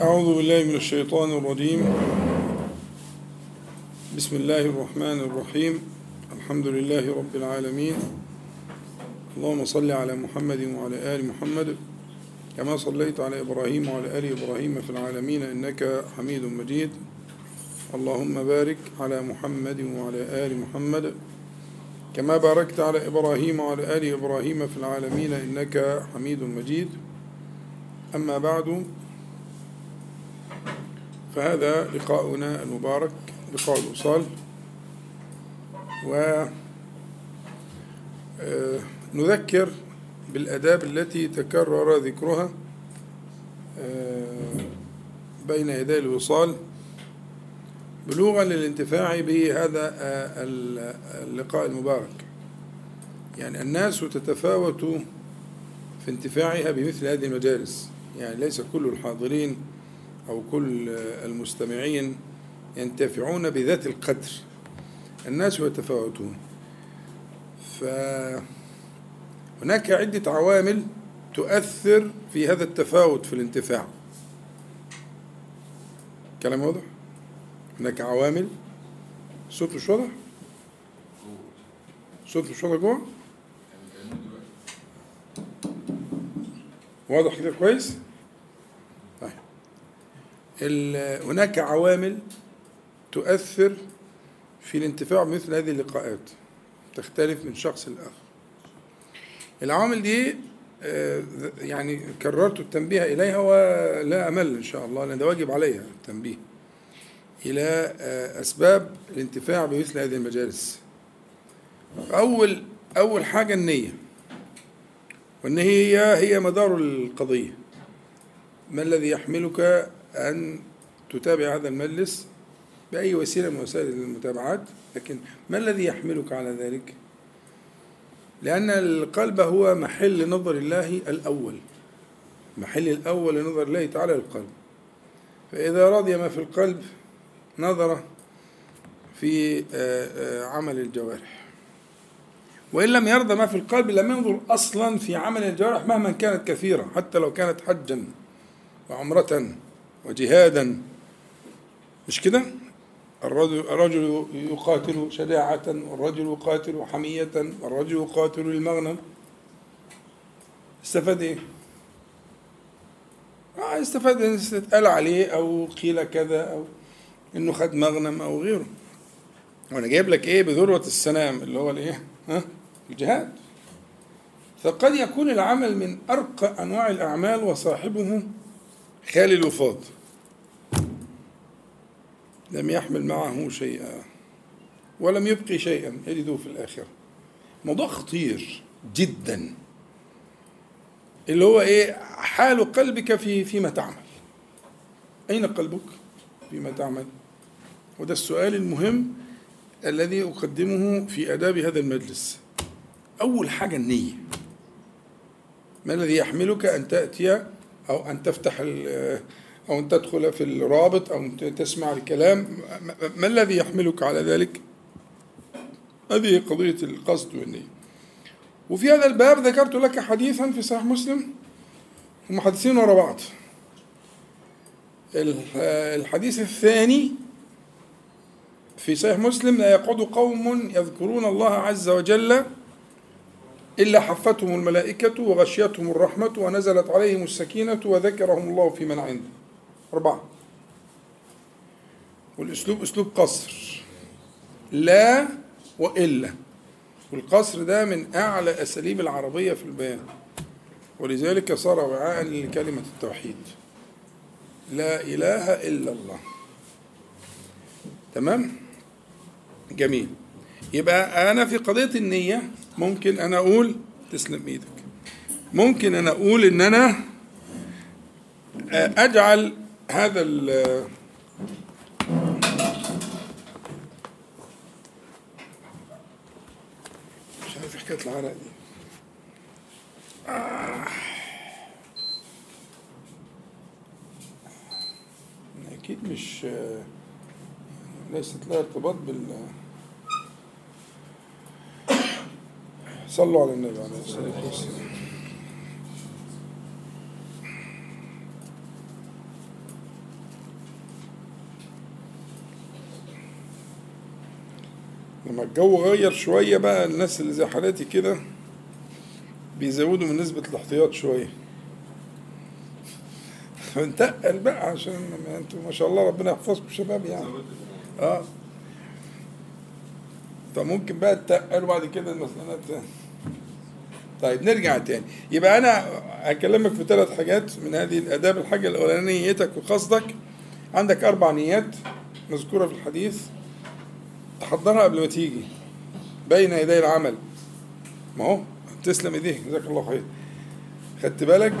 أعوذ بالله من الشيطان الرجيم. بسم الله الرحمن الرحيم. الحمد لله رب العالمين. اللهم صل على محمد وعلى آل محمد. كما صليت على إبراهيم وعلى آل إبراهيم في العالمين إنك حميد مجيد. اللهم بارك على محمد وعلى آل محمد. كما باركت على إبراهيم وعلى آل إبراهيم في العالمين إنك حميد مجيد. أما بعد فهذا لقاؤنا المبارك لقاء الوصال و نذكر بالآداب التي تكرر ذكرها بين يدي الوصال. بلوغا للانتفاع بهذا اللقاء المبارك. يعني الناس تتفاوت في انتفاعها بمثل هذه المجالس. يعني ليس كل الحاضرين أو كل المستمعين ينتفعون بذات القدر الناس يتفاوتون فهناك عدة عوامل تؤثر في هذا التفاوت في الانتفاع كلام واضح؟ هناك عوامل صوت مش واضح؟ صوت مش واضح جوه؟ واضح كده كويس؟ هناك عوامل تؤثر في الانتفاع بمثل هذه اللقاءات تختلف من شخص لآخر. العوامل دي يعني كررت التنبيه إليها ولا أمل إن شاء الله لأن ده واجب عليها التنبيه إلى أسباب الانتفاع بمثل هذه المجالس. أول أول حاجة النية والنية هي هي مدار القضية. ما الذي يحملك أن تتابع هذا المجلس بأي وسيلة من وسائل المتابعات لكن ما الذي يحملك على ذلك؟ لأن القلب هو محل نظر الله الأول. محل الأول لنظر الله تعالى للقلب فإذا رضي ما في القلب نظر في عمل الجوارح. وإن لم يرضى ما في القلب لم ينظر أصلا في عمل الجوارح مهما كانت كثيرة حتى لو كانت حجا وعمرة. وجهادا مش كده الرجل, يقاتل شجاعة والرجل يقاتل حمية والرجل يقاتل المغنم استفاد إيه؟ آه استفاد إن اتقال عليه أو قيل كذا أو إنه خد مغنم أو غيره وأنا جايب لك إيه بذروة السنام اللي هو الإيه؟ ها؟ الجهاد فقد يكون العمل من أرقى أنواع الأعمال وصاحبه خالي الوفاض. لم يحمل معه شيئا ولم يبقي شيئا يجده في الآخرة. موضوع خطير جدا. اللي هو إيه حال قلبك في فيما تعمل. أين قلبك؟ فيما تعمل. وده السؤال المهم الذي أقدمه في آداب هذا المجلس. أول حاجة النية. ما الذي يحملك أن تأتي أو أن تفتح أو أن تدخل في الرابط أن تسمع الكلام. ما الذي يحملك على ذلك؟ هذه قضية القصد والنية وفي هذا الباب ذكرت لك حديثا في صحيح مسلم هم حديثين ورا بعض. الحديث الثاني في صحيح مسلم لا يقعد قوم يذكرون الله عز وجل إلا حفتهم الملائكة وغشيتهم الرحمة ونزلت عليهم السكينة وذكرهم الله في من عنده. أربعة. والأسلوب أسلوب قصر. لا وإلا. والقصر ده من أعلى أساليب العربية في البيان. ولذلك صار وعاء لكلمة التوحيد. لا إله إلا الله. تمام؟ جميل. يبقى أنا في قضية النية ممكن أنا أقول تسلم إيدك ممكن أنا أقول إن أنا أجعل هذا ال مش عارف حكاية العرق دي آه. أكيد مش ليست لها ارتباط بال صلوا على النبي عليه الصلاة والسلام. لما الجو غير شوية بقى الناس اللي زي حالاتي كده بيزودوا من نسبة الاحتياط شوية. فانتقل بقى عشان أنتوا ما شاء الله ربنا يحفظكم شباب يعني. آه. فممكن بقى تتقل وبعد كده المسألة طيب نرجع تاني. يبقى أنا هكلمك في ثلاث حاجات من هذه الآداب. الحاجة الأولانية نيتك وقصدك عندك أربع نيات مذكورة في الحديث. تحضرها قبل ما تيجي. بين يدي العمل. ما هو تسلم إيديك. جزاك الله خير. خدت بالك؟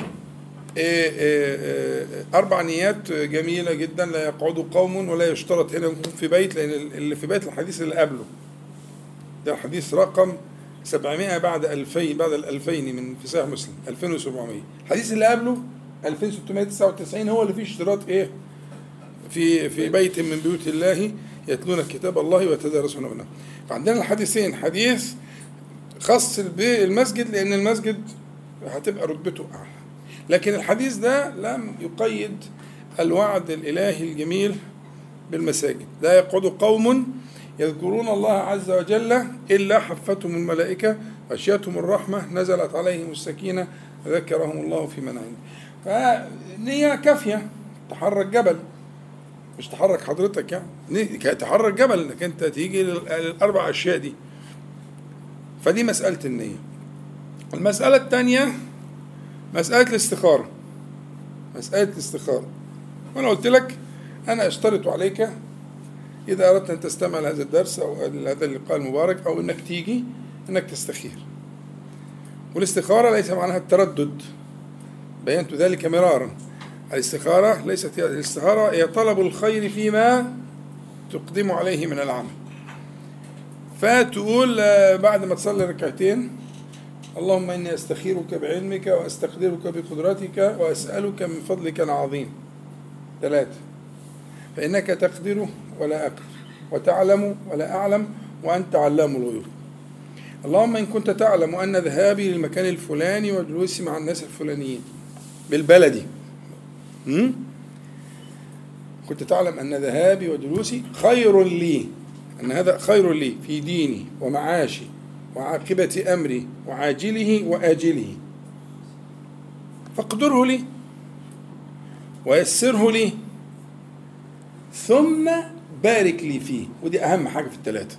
إيه إيه إيه أربع نيات جميلة جدا. لا يقعد قوم ولا يشترط هنا يكون في بيت لأن اللي في بيت الحديث اللي قبله. ده الحديث رقم 700 بعد 2000 بعد ال 2000 من في صحيح مسلم 2700 الحديث اللي قبله 2699 هو اللي فيه اشتراط إيه؟ في في بيت من بيوت الله يتلون كتاب الله ويتدارسونه بينهم فعندنا الحديثين حديث خاص بالمسجد لأن المسجد هتبقى رتبته أعلى. لكن الحديث ده لم يقيد الوعد الإلهي الجميل بالمساجد. لا يقعد قوم يذكرون الله عز وجل إلا حفتهم الملائكة غشيتهم الرحمة نزلت عليهم السكينة ذكرهم الله في من عنده فنية كافية. تحرك جبل. مش تحرك حضرتك يعني. ني- تحرك جبل إنك أنت تيجي لل- للأربع أشياء دي. فدي مسألة النية. المسألة الثانية مسألة الاستخارة. مسألة الاستخارة. وأنا قلت لك أنا أشترط عليك إذا أردت أن تستمع لهذا الدرس أو هذا اللقاء المبارك أو أنك تيجي أنك تستخير. والاستخارة ليس معناها التردد بينت ذلك مرارا. الاستخارة ليست الاستخارة هي طلب الخير فيما تقدم عليه من العمل. فتقول آه، بعد ما تصلي ركعتين اللهم إني أستخيرك بعلمك وأستقدرك بقدرتك وأسألك من فضلك العظيم. ثلاثة. فإنك تقدر ولا أقدر وتعلم ولا أعلم وأنت علام الغيوب. اللهم إن كنت تعلم أن ذهابي للمكان الفلاني وجلوسي مع الناس الفلانيين بالبلدي. م? كنت تعلم أن ذهابي وجلوسي خير لي أن هذا خير لي في ديني ومعاشي وعاقبة أمري وعاجله وآجله. فاقدره لي ويسره لي. ثم بارك لي فيه. ودي أهم حاجة في الثلاثة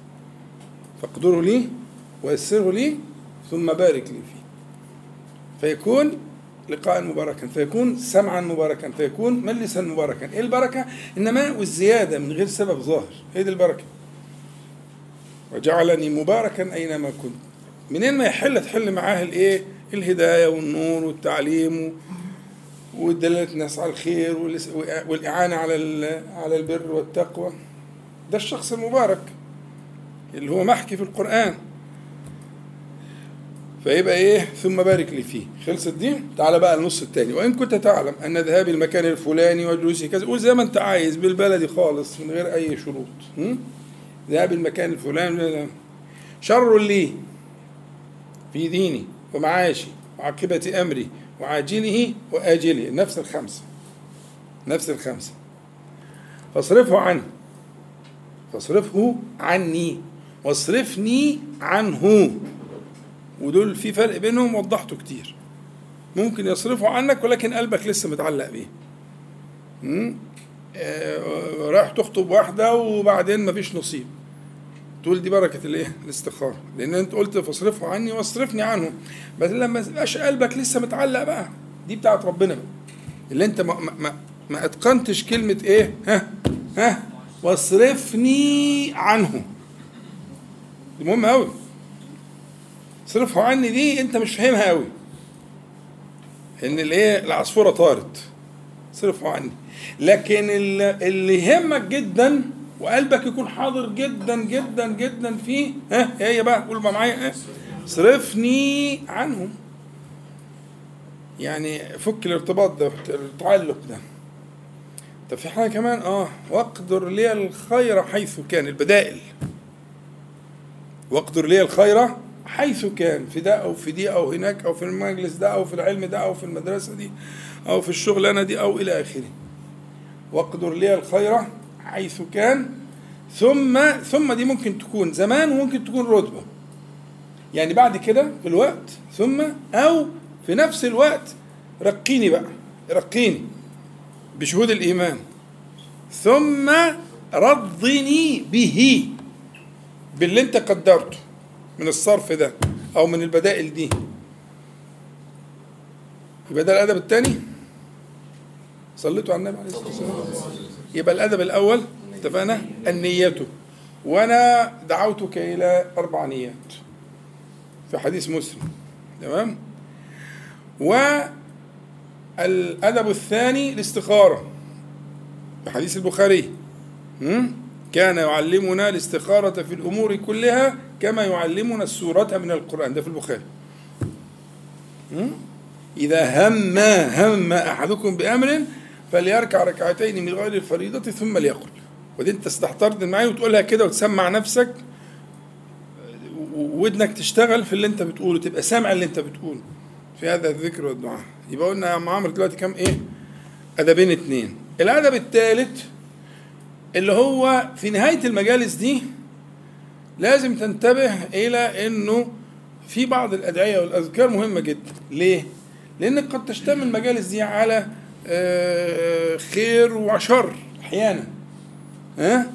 فاقدره لي ويسره لي ثم بارك لي فيه. فيكون لقاء مباركا فيكون سمعا مباركا فيكون مجلسا مباركا. إيه البركة؟ إنما والزيادة من غير سبب ظاهر. هي دي البركة. وجعلني مباركا أينما كنت. منين ما يحل تحل معاه الايه الهداية والنور والتعليم ودلالة الناس على الخير والإعانة على على البر والتقوى. ده الشخص المبارك اللي هو محكي في القرآن. فيبقى إيه؟ ثم بارك لي فيه. خلصت دي تعالى بقى النص التاني. وإن كنت تعلم أن ذهابي المكان الفلاني وجلوسي كذا قول زي ما أنت عايز بالبلدي خالص من غير أي شروط. م? ذهاب المكان الفلاني لا لا. شر لي في ديني ومعاشي وعاقبة أمري وعاجله وآجله. نفس الخمسة. نفس الخمسة. فاصرفه عنه. فاصرفه عني واصرفني عنه. ودول في فرق بينهم وضحته كتير. ممكن يصرفوا عنك ولكن قلبك لسه متعلق بيه؟ آه، رايح تخطب واحدة وبعدين مفيش نصيب. تقول دي بركة الإيه؟ الاستخارة. لأن أنت قلت فاصرفه عني واصرفني عنه. بس لما يبقاش قلبك لسه متعلق بقى. دي بتاعت ربنا بقى. اللي أنت ما, ما, ما, ما أتقنتش كلمة إيه؟ ها؟ ها؟ واصرفني عنه دي مهمة أوي. صرفه عني دي أنت مش فاهمها أوي. إن الإيه؟ العصفورة طارت. صرفه عني. لكن اللي يهمك جدا وقلبك يكون حاضر جدا جدا جدا فيه ها هي بقى قول بقى معايا ها. صرفني عنهم. يعني فك الارتباط ده التعلق ده. طب في حاجة كمان؟ آه واقدر لي الخير حيث كان البدائل. واقدر لي الخير حيث كان في ده أو في دي أو هناك أو في المجلس ده أو في العلم ده أو في المدرسة دي أو في الشغلانه دي أو إلى آخره. واقدر لي الخير حيث كان ثم ثم دي ممكن تكون زمان وممكن تكون رتبة. يعني بعد كده في الوقت ثم أو في نفس الوقت رقيني بقى رقيني. بشهود الإيمان. ثم رضني به باللي انت قدرته من الصرف ده أو من البدائل دي. يبقى ده الأدب الثاني صليتوا على النبي عليه الصلاة والسلام. يبقى الأدب الأول اتفقنا؟ النية وأنا دعوتك إلى أربع نيات في حديث مسلم. تمام؟ والادب الثاني الاستخارة. في حديث البخاري كان يعلمنا الاستخارة في الأمور كلها كما يعلمنا السورة من القرآن. ده في البخاري. إذا هم هم أحدكم بأمر فليركع ركعتين من غير الفريضة ثم ليقل. ودي أنت استحضرت معايا وتقولها كده وتسمع نفسك. ودنك تشتغل في اللي أنت بتقوله تبقى سامع اللي أنت بتقوله. في هذا الذكر والدعاء. يبقى قلنا يا عم عمرو دلوقتي كام إيه؟ أدبين اتنين الأدب الثالث اللي هو في نهاية المجالس دي لازم تنتبه إلى إنه في بعض الأدعية والأذكار مهمة جدا ليه؟ لأن قد تشتمل المجالس دي على خير وشر أحيانا ها؟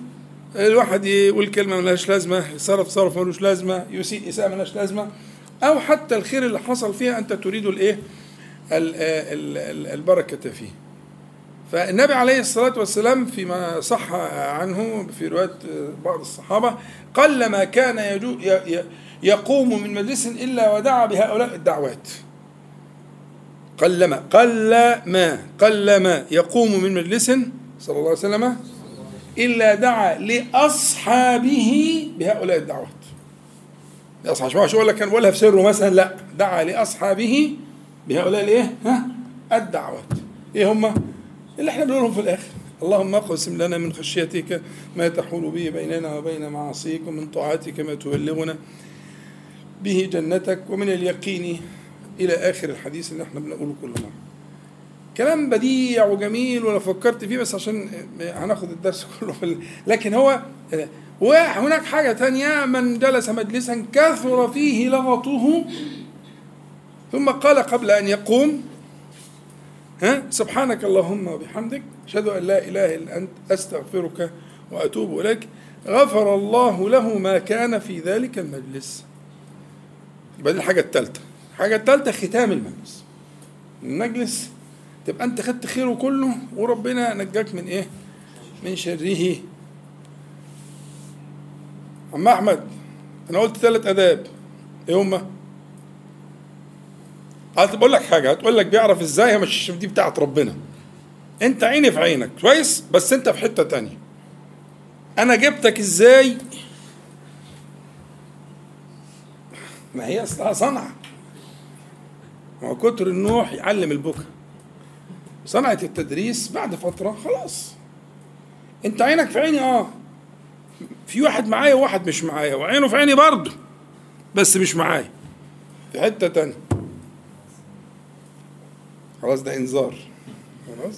الواحد يقول كلمة ملهاش لازمة يصرف صرف ملوش لازمة يسيء إساءة ملهاش لازمة أو حتى الخير اللي حصل فيها أنت تريد الإيه؟ البركة فيه. فالنبي عليه الصلاة والسلام فيما صح عنه في رواية بعض الصحابة قل ما كان يقوم من مجلس إلا ودعا بهؤلاء الدعوات. قل ما قل ما قل ما يقوم من مجلس صلى الله عليه وسلم إلا دعا لأصحابه بهؤلاء الدعوات. لأصحاب مش هقول لك؟ كان بقولها في سره مثلا لا دعا لأصحابه بهؤلاء الإيه؟ ها؟ الدعوات إيه هم؟ اللي إحنا بنقولهم في الآخر اللهم اقسم لنا من خشيتك ما تحول به بيننا وبين معاصيك ومن طاعتك ما تبلغنا به جنتك ومن اليقين إلى آخر الحديث اللي إحنا بنقوله كل مره كلام بديع وجميل ولا فكرت فيه بس عشان هناخد الدرس كله في لكن هو وهناك حاجة تانية من جلس مجلسا كثر فيه لغطه ثم قال قبل أن يقوم ها سبحانك اللهم وبحمدك أشهد أن لا إله إلا أنت أستغفرك وأتوب إليك. غفر الله له ما كان في ذلك المجلس. يبقى الحاجة الثالثة الحاجة الثالثة ختام المجلس. المجلس تبقى أنت خدت خيره كله وربنا نجاك من إيه؟ من شره. عم أحمد أنا قلت ثلاث آداب. إيه هما؟ بقول لك حاجة هتقول لك بيعرف إزاي مش دي بتاعت ربنا. أنت عيني في عينك كويس؟ بس أنت في حتة تانية. أنا جبتك إزاي؟ ما هي اصلها صنعه ما كتر النوح يعلم البكا. صنعة التدريس بعد فترة خلاص. أنت عينك في عيني آه. في واحد معايا وواحد مش معايا وعينه في عيني برضه بس مش معايا. في حتة تانية. خلاص ده انذار. خلاص؟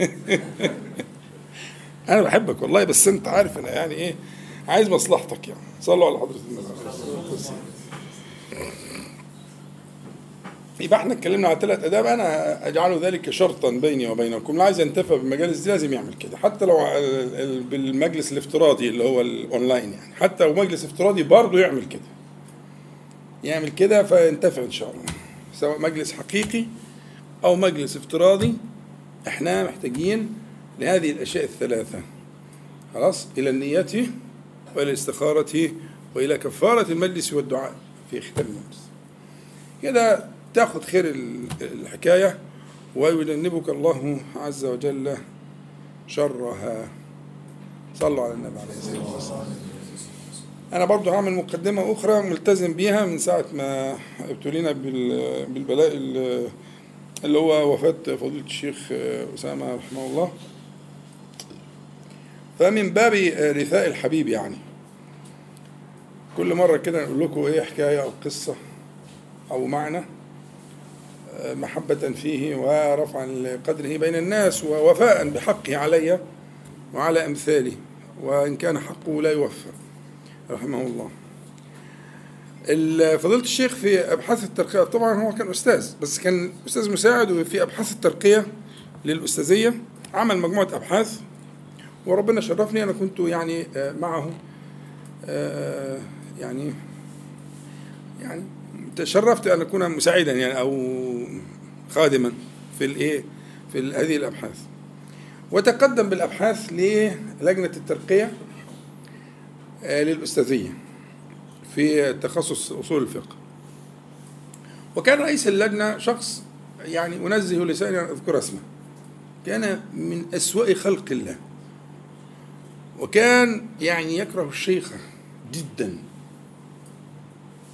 أنا بحبك والله بس أنت عارف أنا يعني إيه عايز مصلحتك يعني. صلوا على حضرة النبي. يبقى إحنا اتكلمنا على ثلاث آداب أنا أجعل ذلك شرطا بيني وبينكم. اللي عايز ينتفع بالمجالس دي لازم يعمل كده. حتى لو بالمجلس الافتراضي اللي هو الاونلاين يعني. حتى لو مجلس افتراضي برضه يعمل كده. يعمل كده فينتفع إن شاء الله. سواء مجلس حقيقي أو مجلس افتراضي إحنا محتاجين لهذه الأشياء الثلاثة. خلاص؟ إلى النية وإلى الاستخارة وإلى كفارة المجلس والدعاء في ختام المجلس. كده تأخذ خير الحكاية ويجنبك الله عز وجل شرها. صلوا على النبي عليه الصلاة والسلام. أنا برضو هعمل مقدمة أخرى ملتزم بيها من ساعة ما ابتلينا بالبلاء اللي هو وفاة فضيلة الشيخ أسامة رحمه الله. فمن باب رثاء الحبيب يعني. كل مرة كده نقول لكم إيه حكاية أو قصة أو معنى محبة فيه ورفعا لقدره بين الناس ووفاء بحقه علي وعلى أمثاله وإن كان حقه لا يوفى. رحمه الله فضيلة الشيخ في أبحاث الترقية طبعا هو كان أستاذ بس كان أستاذ مساعد وفي أبحاث الترقية للأستاذية عمل مجموعة أبحاث وربنا شرفني أنا كنت يعني آه، معه آه، يعني يعني تشرفت أن أكون مساعدا يعني أو خادما في الإيه في هذه الأبحاث. وتقدم بالأبحاث للجنة الترقية للأستاذية في تخصص أصول الفقه. وكان رئيس اللجنة شخص يعني أنزه لساني أن أذكر اسمه. كان من أسوأ خلق الله. وكان يعني يكره الشيخة جدا.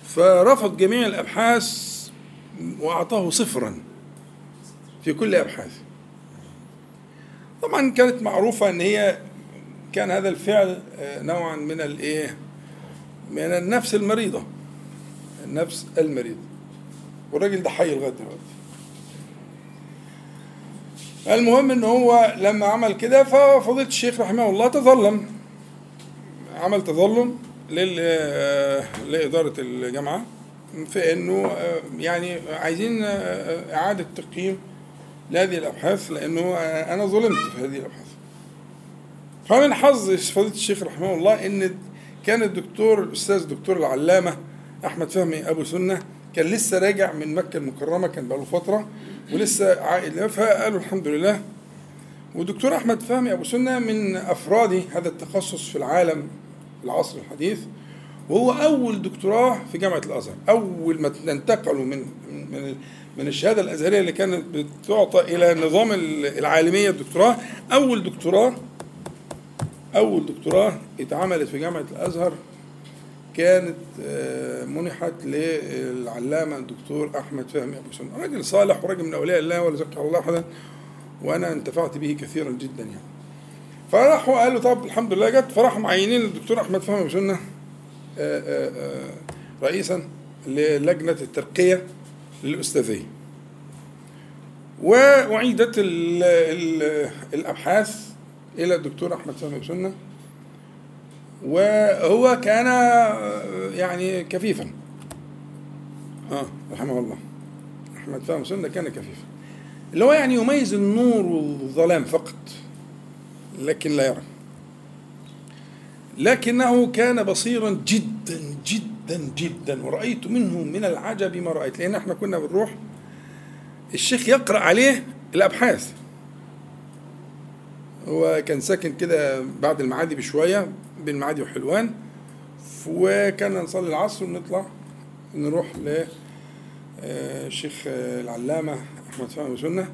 فرفض جميع الأبحاث وأعطاه صفرا في كل أبحاثه. طبعا كانت معروفة أن هي كان هذا الفعل آه، نوعا من الإيه من النفس المريضة النفس المريضة والراجل ده حي لغاية دلوقتي. المهم إن هو لما عمل كده ففضيلة الشيخ رحمه الله تظلم. عمل تظلم آه، لإدارة الجامعة في إنه آه، يعني عايزين إعادة تقييم لهذه الأبحاث لأنه أنا ظلمت في هذه الأبحاث. فمن حظ فضيلة الشيخ رحمه الله إن كان الدكتور الأستاذ الدكتور العلامة أحمد فهمي أبو سنة كان لسه راجع من مكة المكرمة كان بقاله فترة ولسه عائد فقالوا الحمد لله. والدكتور أحمد فهمي أبو سنة من أفراد هذا التخصص في العالم العصر الحديث وهو أول دكتوراه في جامعة الأزهر أول ما انتقلوا من من من الشهادة الأزهرية اللي كانت بتعطى إلى نظام العالمية الدكتوراه أول دكتوراه أول دكتوراه اتعملت في جامعة الأزهر كانت آه، منحت للعلامة الدكتور أحمد فهمي أبو سنه راجل صالح وراجل من أولياء الله ولا ذكر الله أحدا وأنا انتفعت به كثيرا جدا يعني. فراحوا قالوا طب الحمد لله جت فراحوا معينين الدكتور أحمد فهمي أبو سنه آه، آه، رئيسا للجنة الترقية للأستاذية وأعيدت الأبحاث إلى الدكتور أحمد سامي سنة وهو كان يعني كفيفا. آه رحمه الله. أحمد فهم سنة كان كفيفا. اللي هو يعني يميز النور والظلام فقط لكن لا يرى. لكنه كان بصيرا جدا جدا جدا جدا. ورأيت منه من العجب ما رأيت. لأن إحنا كنا بنروح الشيخ يقرأ عليه الأبحاث. هو كان ساكن كده بعد المعادي بشوية بين المعادي وحلوان وكان نصلي العصر ونطلع نروح للشيخ آه، العلامة أحمد فهمي سنة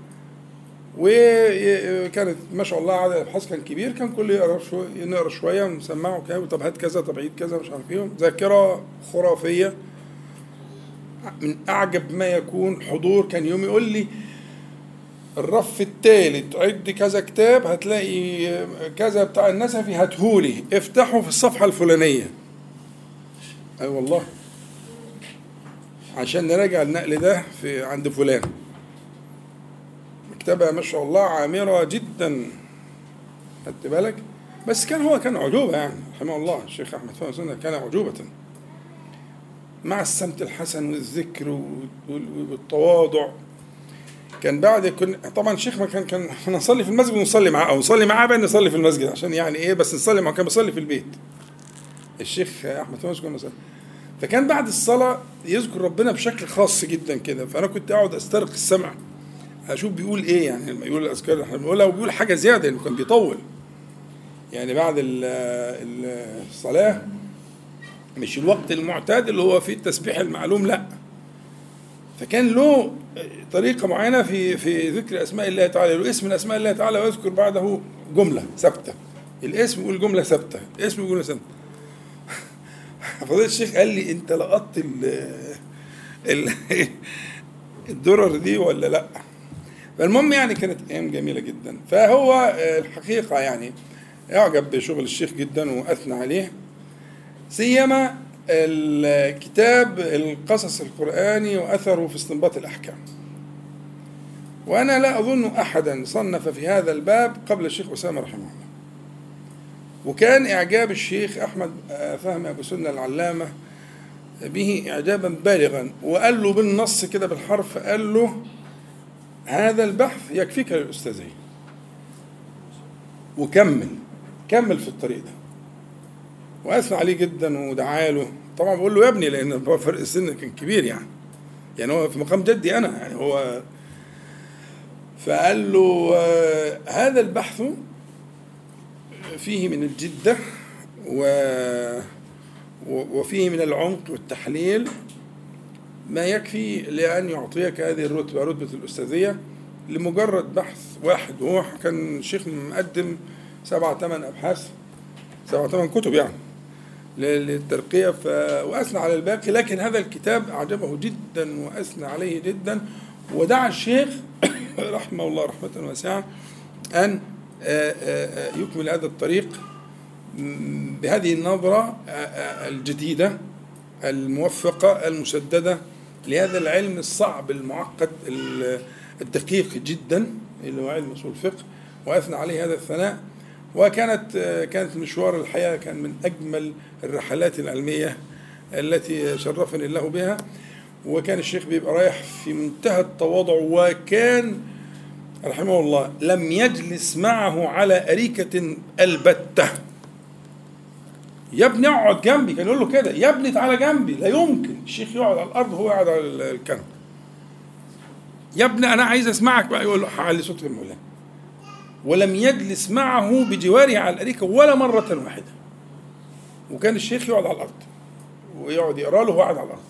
وكانت ما شاء الله عدد الأبحاث كان كبير كان كل يقرأ شوية نقرا شوية ونسمعه كده طب هات كذا طب عيد كذا مش عارف إيه. ذاكرة خرافية. من أعجب ما يكون حضور كان يوم يقول لي الرف الثالث عد كذا كتاب هتلاقي كذا بتاع النسفي هاتهولي افتحه في الصفحة الفلانية. أي أيوة والله. عشان نراجع النقل ده في عند فلان. مكتبة ما شاء الله عامرة جدا. خدت بالك؟ بس كان هو كان عجوبة يعني رحمه الله الشيخ أحمد فهمي سنة كان عجوبة. مع السمت الحسن والذكر والتواضع. كان بعد كن طبعا الشيخ ما كان كان نصلي في المسجد ونصلي معاه أو نصلي معاه بقى نصلي في المسجد عشان يعني إيه بس نصلي معاه كان بيصلي في البيت. الشيخ أحمد فهمي كان نصلي. فكان بعد الصلاة يذكر ربنا بشكل خاص جدا كده. فأنا كنت أقعد أسترق السمع أشوف بيقول إيه يعني لما يقول الأذكار إحنا بنقولها وبيقول حاجة زيادة انه كان بيطول. يعني بعد الصلاة مش الوقت المعتاد اللي هو فيه التسبيح المعلوم لأ. فكان له طريقة معينة في في ذكر أسماء الله تعالى. له اسم من أسماء الله تعالى ويذكر بعده جملة ثابتة. الاسم يقول جملة ثابتة. الاسم يقول جملة ثابتة. فضيلة الشيخ قال لي أنت لقطت ال الدرر دي ولا لأ؟ فالمهم يعني كانت أيام جميلة جدا. فهو الحقيقة يعني أعجب بشغل الشيخ جدا وأثنى عليه. سيما الكتاب القصص القرآني وأثره في استنباط الأحكام. وأنا لا أظن احدا صنف في هذا الباب قبل الشيخ أسامة رحمه الله. وكان إعجاب الشيخ أحمد فهمي أبو سنة العلامة به إعجابا بالغا. وقال له بالنص كده بالحرف قال له هذا البحث يكفيك للأستاذية وكمل كمل في الطريق ده. وأثنى عليه جدا ودعا له. طبعا بقول له يا ابني هو فرق السن كان كبير يعني. يعني هو في مقام جدي أنا يعني هو فقال له آه، هذا البحث فيه من الجدة و وفيه من العمق والتحليل ما يكفي لأن يعطيك هذه الرتبة رتبة الأستاذية لمجرد بحث واحد. وهو كان الشيخ مقدم سبعة ثمان أبحاث سبعة ثمان كتب يعني. للترقية. وأثنى على الباقي. لكن هذا الكتاب أعجبه جدا وأثنى عليه جدا. ودعا الشيخ رحمه الله رحمة واسعة أن يكمل هذا الطريق بهذه النظرة الجديدة الموفقة المسددة. لهذا العلم الصعب المعقد الدقيق جدا اللي هو علم أصول الفقه. وأثنى عليه هذا الثناء. وكانت كانت مشوار الحياة كان من أجمل الرحلات العلمية التي شرفني الله بها. وكان الشيخ بيبقى رايح في منتهى التواضع وكان رحمه الله لم يجلس معه على أريكة البتة. يا ابني اقعد جنبي كان يقول له كده يا ابني تعالى جنبي لا يمكن. الشيخ يقعد على الأرض وهو قاعد على الكنبه يا ابني أنا عايز أسمعك بقى يقول له علي صوت المولى. ولم يجلس معه بجواره على الأريكة ولا مرة واحدة. وكان الشيخ يقعد على الأرض ويقعد يقرأ له وهو قاعد على الأرض.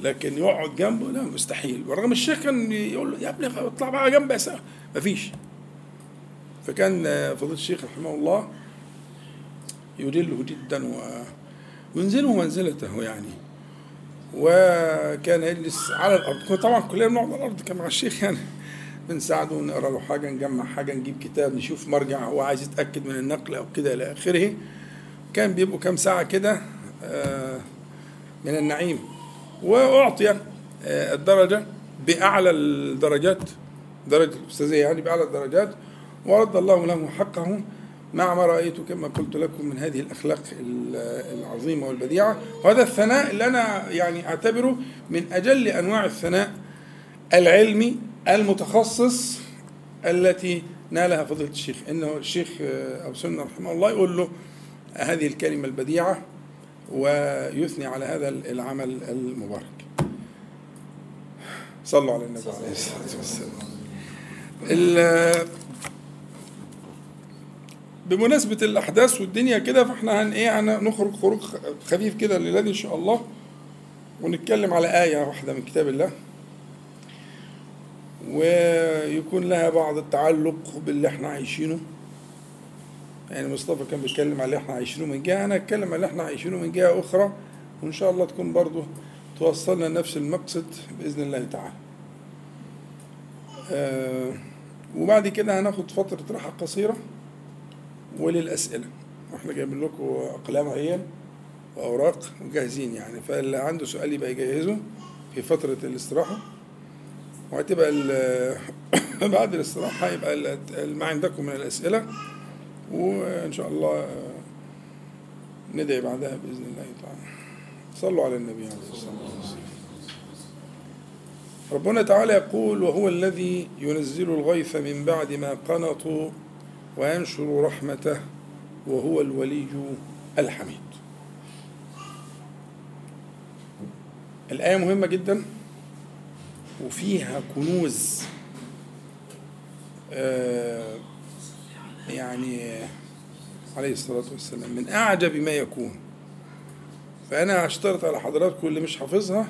لكن يقعد جنبه لا مستحيل. ورغم الشيخ كان يقول له يا ابني اطلع بقى جنبي ما مفيش. فكان فضيلة الشيخ رحمه الله يجله جدا وينزله منزلته يعني. وكان يجلس على الأرض. طبعا كلنا بنقعد على الأرض كان مع الشيخ يعني. بنساعده نقرا له حاجة نجمع حاجة نجيب كتاب نشوف مرجع هو عايز يتأكد من النقل أو كده إلى آخره. كان بيبقوا كام ساعة كده آه، من النعيم. وأعطي آه، الدرجة بأعلى الدرجات درجة الأستاذية يعني بأعلى الدرجات. ورد الله له حقه مع ما رأيت كما قلت لكم من هذه الأخلاق العظيمة والبديعة. وهذا الثناء اللي أنا يعني أعتبره من أجل أنواع الثناء العلمي المتخصص التي نالها فضيلة الشيخ. إنه الشيخ أبو سنة رحمه الله يقول له هذه الكلمة البديعة ويثني على هذا العمل المبارك. صلوا على النبي. عليه الصلاة والسلام بمناسبة الأحداث والدنيا كده فإحنا هن إيه هنخرج خروج خفيف كده الليلة إن شاء الله ونتكلم على آية واحدة من كتاب الله. ويكون لها بعض التعلق باللي إحنا عايشينه. يعني مصطفى كان بيتكلم على اللي إحنا عايشينه من جهة أنا أتكلم على اللي إحنا عايشينه من جهة أخرى وإن شاء الله تكون برضه توصلنا لنفس المقصد بإذن الله تعالى. آه وبعد كده هناخد فترة راحة قصيرة وللأسئلة. وإحنا جايبين لكم أقلام عيان وأوراق وجاهزين يعني. فاللي عنده سؤال يبقى يجهزه في فترة الاستراحة. وهتبقى بعد الاستراحة يبقى ما عندكم من الأسئلة وإن شاء الله ندعي بعدها بإذن الله تعالى. صلوا على النبي عليه الصلاة والسلام. ربنا تعالى يقول وهو الذي ينزل الغيث من بعد ما قنطوا وينشر رحمته وهو الولي الحميد. الآية مهمة جدا. وفيها كنوز آه، يعني عليه الصلاة والسلام من أعجب ما يكون. فأنا هشترط على حضراتكم اللي مش حافظها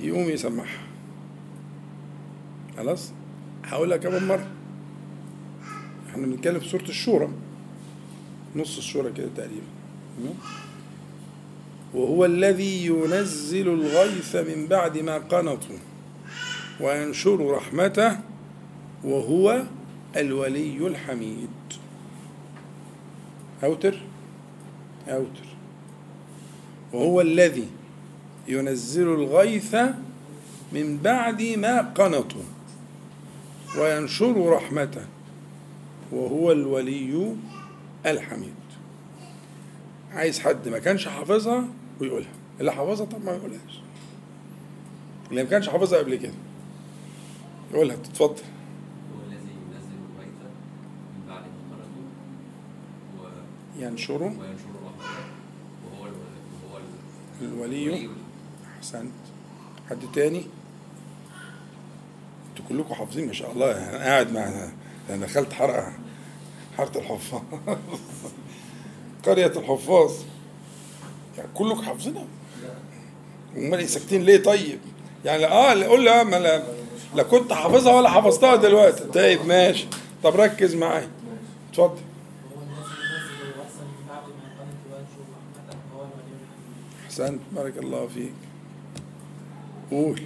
يقوم يسمعها. خلاص؟ هقولها كمان مرة إحنا بنتكلم في سورة الشورى نص الشورى كده تقريبا وهو الذي ينزل الغيث من بعد ما قنطوا وينشر رحمته وهو الولي الحميد. أوتر؟ أوتر. وهو الذي ينزل الغيث من بعد ما قنطوا وينشر رحمته وهو الولي الحميد. عايز حد ما كانش حافظها ويقولها اللي حافظها طب ما يقولهاش. اللي ما كانش حافظها قبل كده. يقولها تتفضل هو الذي ينزل الغيث من بعد ما قنطوا و- ينشره. وينشر رحمته وهو ال- وهو ال- الولي الولي. أحسنت. حد تاني؟ أنتوا كلكم حافظين ما شاء الله. أنا قاعد مع أنا دخلت حرقة حاره الحفاظ. قرية الحفاظ. يعني كلكم حافظينها. أمال إيه ساكتين ليه طيب؟ يعني آه لا- قول آه ما لا, لا كنت حافظها ولا حفظتها دلوقتي. طيب ماشي. طب ركز معايا. اتفضل. أحسنت. بارك الله فيك. قول.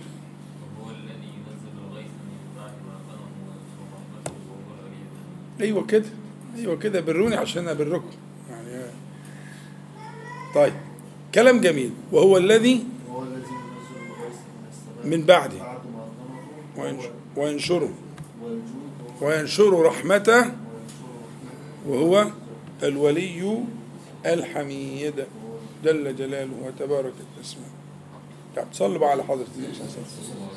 أيوه كده. أيوه كده بروني عشان أبركم. يعني طيب. كلام جميل. وهو الذي من بعده. وينشره. وينشر رحمته. وهو الولي الحميد. جل جلاله وتبارك اسمه طب صلوا على حضرة النبي صلى الله عليه وسلم.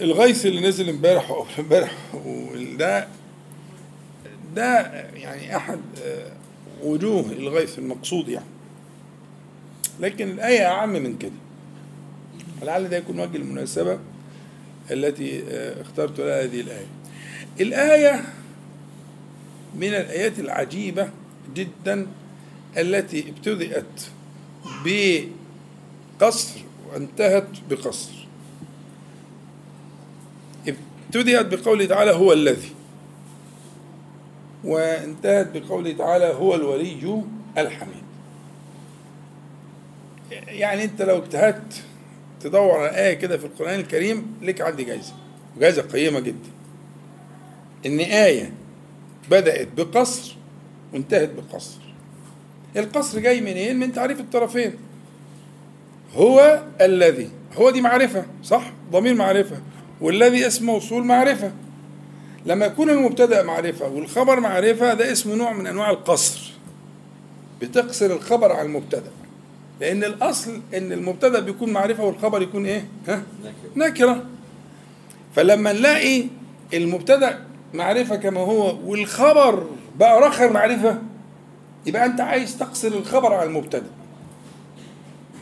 الغيث اللي نزل امبارح أو امبارح وده ده يعني أحد آه، وجوه الغيث المقصود يعني. لكن الآية أعم من كده. لعل ده يكون وجه المناسبة التي آه، اخترت لها هذه الآية. الآية من الآيات العجيبة جدا التي ابتدأت بقصر وانتهت بقصر. ابتدأت بقوله تعالى هو الذي وانتهت بقوله تعالى هو الولي الحميد. يعني انت لو اجتهدت تدور على آية كده في القرآن الكريم لك عندي جايزة. جايزة قيمة جدا. إن آية بدأت بقصر وانتهت بقصر. القصر جاي منين؟ من تعريف الطرفين. هو الذي هو دي معرفة صح؟ ضمير معرفة. والذي اسم موصول معرفة. لما يكون المبتدأ معرفة والخبر معرفة ده اسمه نوع من أنواع القصر. بتقصر الخبر على المبتدأ. لأن الأصل إن المبتدأ بيكون معرفة والخبر يكون إيه؟ ها؟ نكرة. فلما نلاقي المبتدأ معرفة كما هو والخبر بقى رخر معرفة يبقى أنت عايز تقصر الخبر على المبتدأ.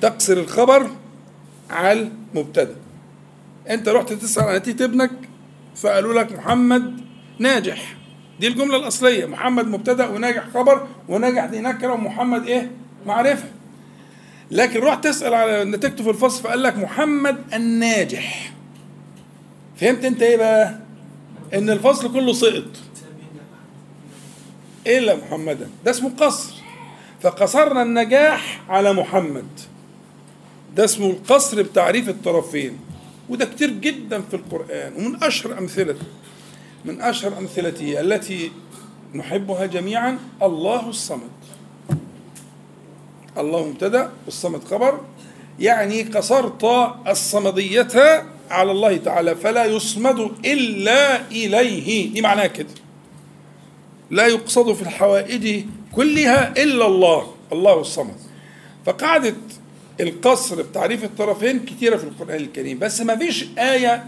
تقصر الخبر على المبتدأ. أنت رحت تسأل عن نتيجة ابنك فقالوا لك محمد ناجح. دي الجملة الأصلية محمد مبتدأ وناجح خبر وناجح دي نكرة ومحمد إيه؟ معرفة. لكن رحت تسأل على نتيجته في الفصل فقال لك محمد الناجح. فهمت انت إيه بقى؟ ان الفصل كله سقط. الا محمدا ده اسمه قصر. فقصرنا النجاح على محمد. ده اسمه القصر بتعريف الطرفين. وده كتير جدا في القرآن ومن أشهر أمثلته من أشهر أمثلته التي نحبها جميعا الله الصمد. الله مبتدأ والصمد خبر يعني قصرت الصمدية على الله تعالى فلا يصمد إلا إليه. دي معناها كده. لا يقصد في الحوائج كلها إلا الله الله الصمد. فقاعدة القصر بتعريف الطرفين كتيرة في القرآن الكريم بس ما فيش آية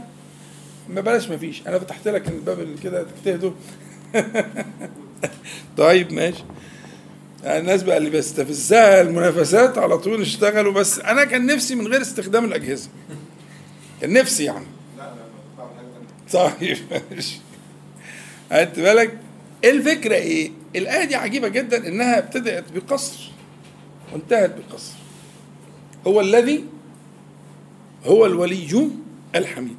ما بلاش ما فيش. أنا فتحت لك الباب اللي كده تجتهدوا طيب ماشي. الناس بقى اللي بيستفزها المنافسات على طول اشتغلوا بس أنا كان نفسي من غير استخدام الأجهزة. كان نفسي يعني. طيب ماشي. خدت بالك؟ الفكرة إيه؟ الآية دي عجيبة جدا إنها ابتدأت بقصر وانتهت بقصر. هو الذي هو الولي الحميد.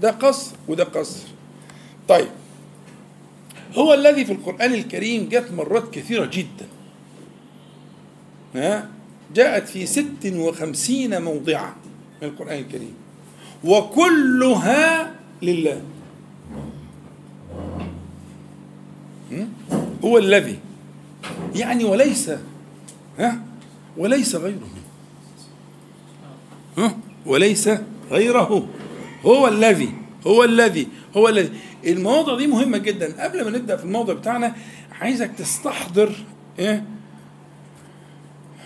ده قصر وده قصر. طيب هو الذي في القرآن الكريم جاءت مرات كثيرة جدا. جاءت في ست وخمسين موضعا من القرآن الكريم. وكلها لله? هو الذي. يعني وليس ها؟ وليس غيره. ها؟ وليس غيره. هو الذي هو الذي هو الذي. المواضع دي مهمة جدا. قبل ما نبدأ في الموضوع بتاعنا عايزك تستحضر إيه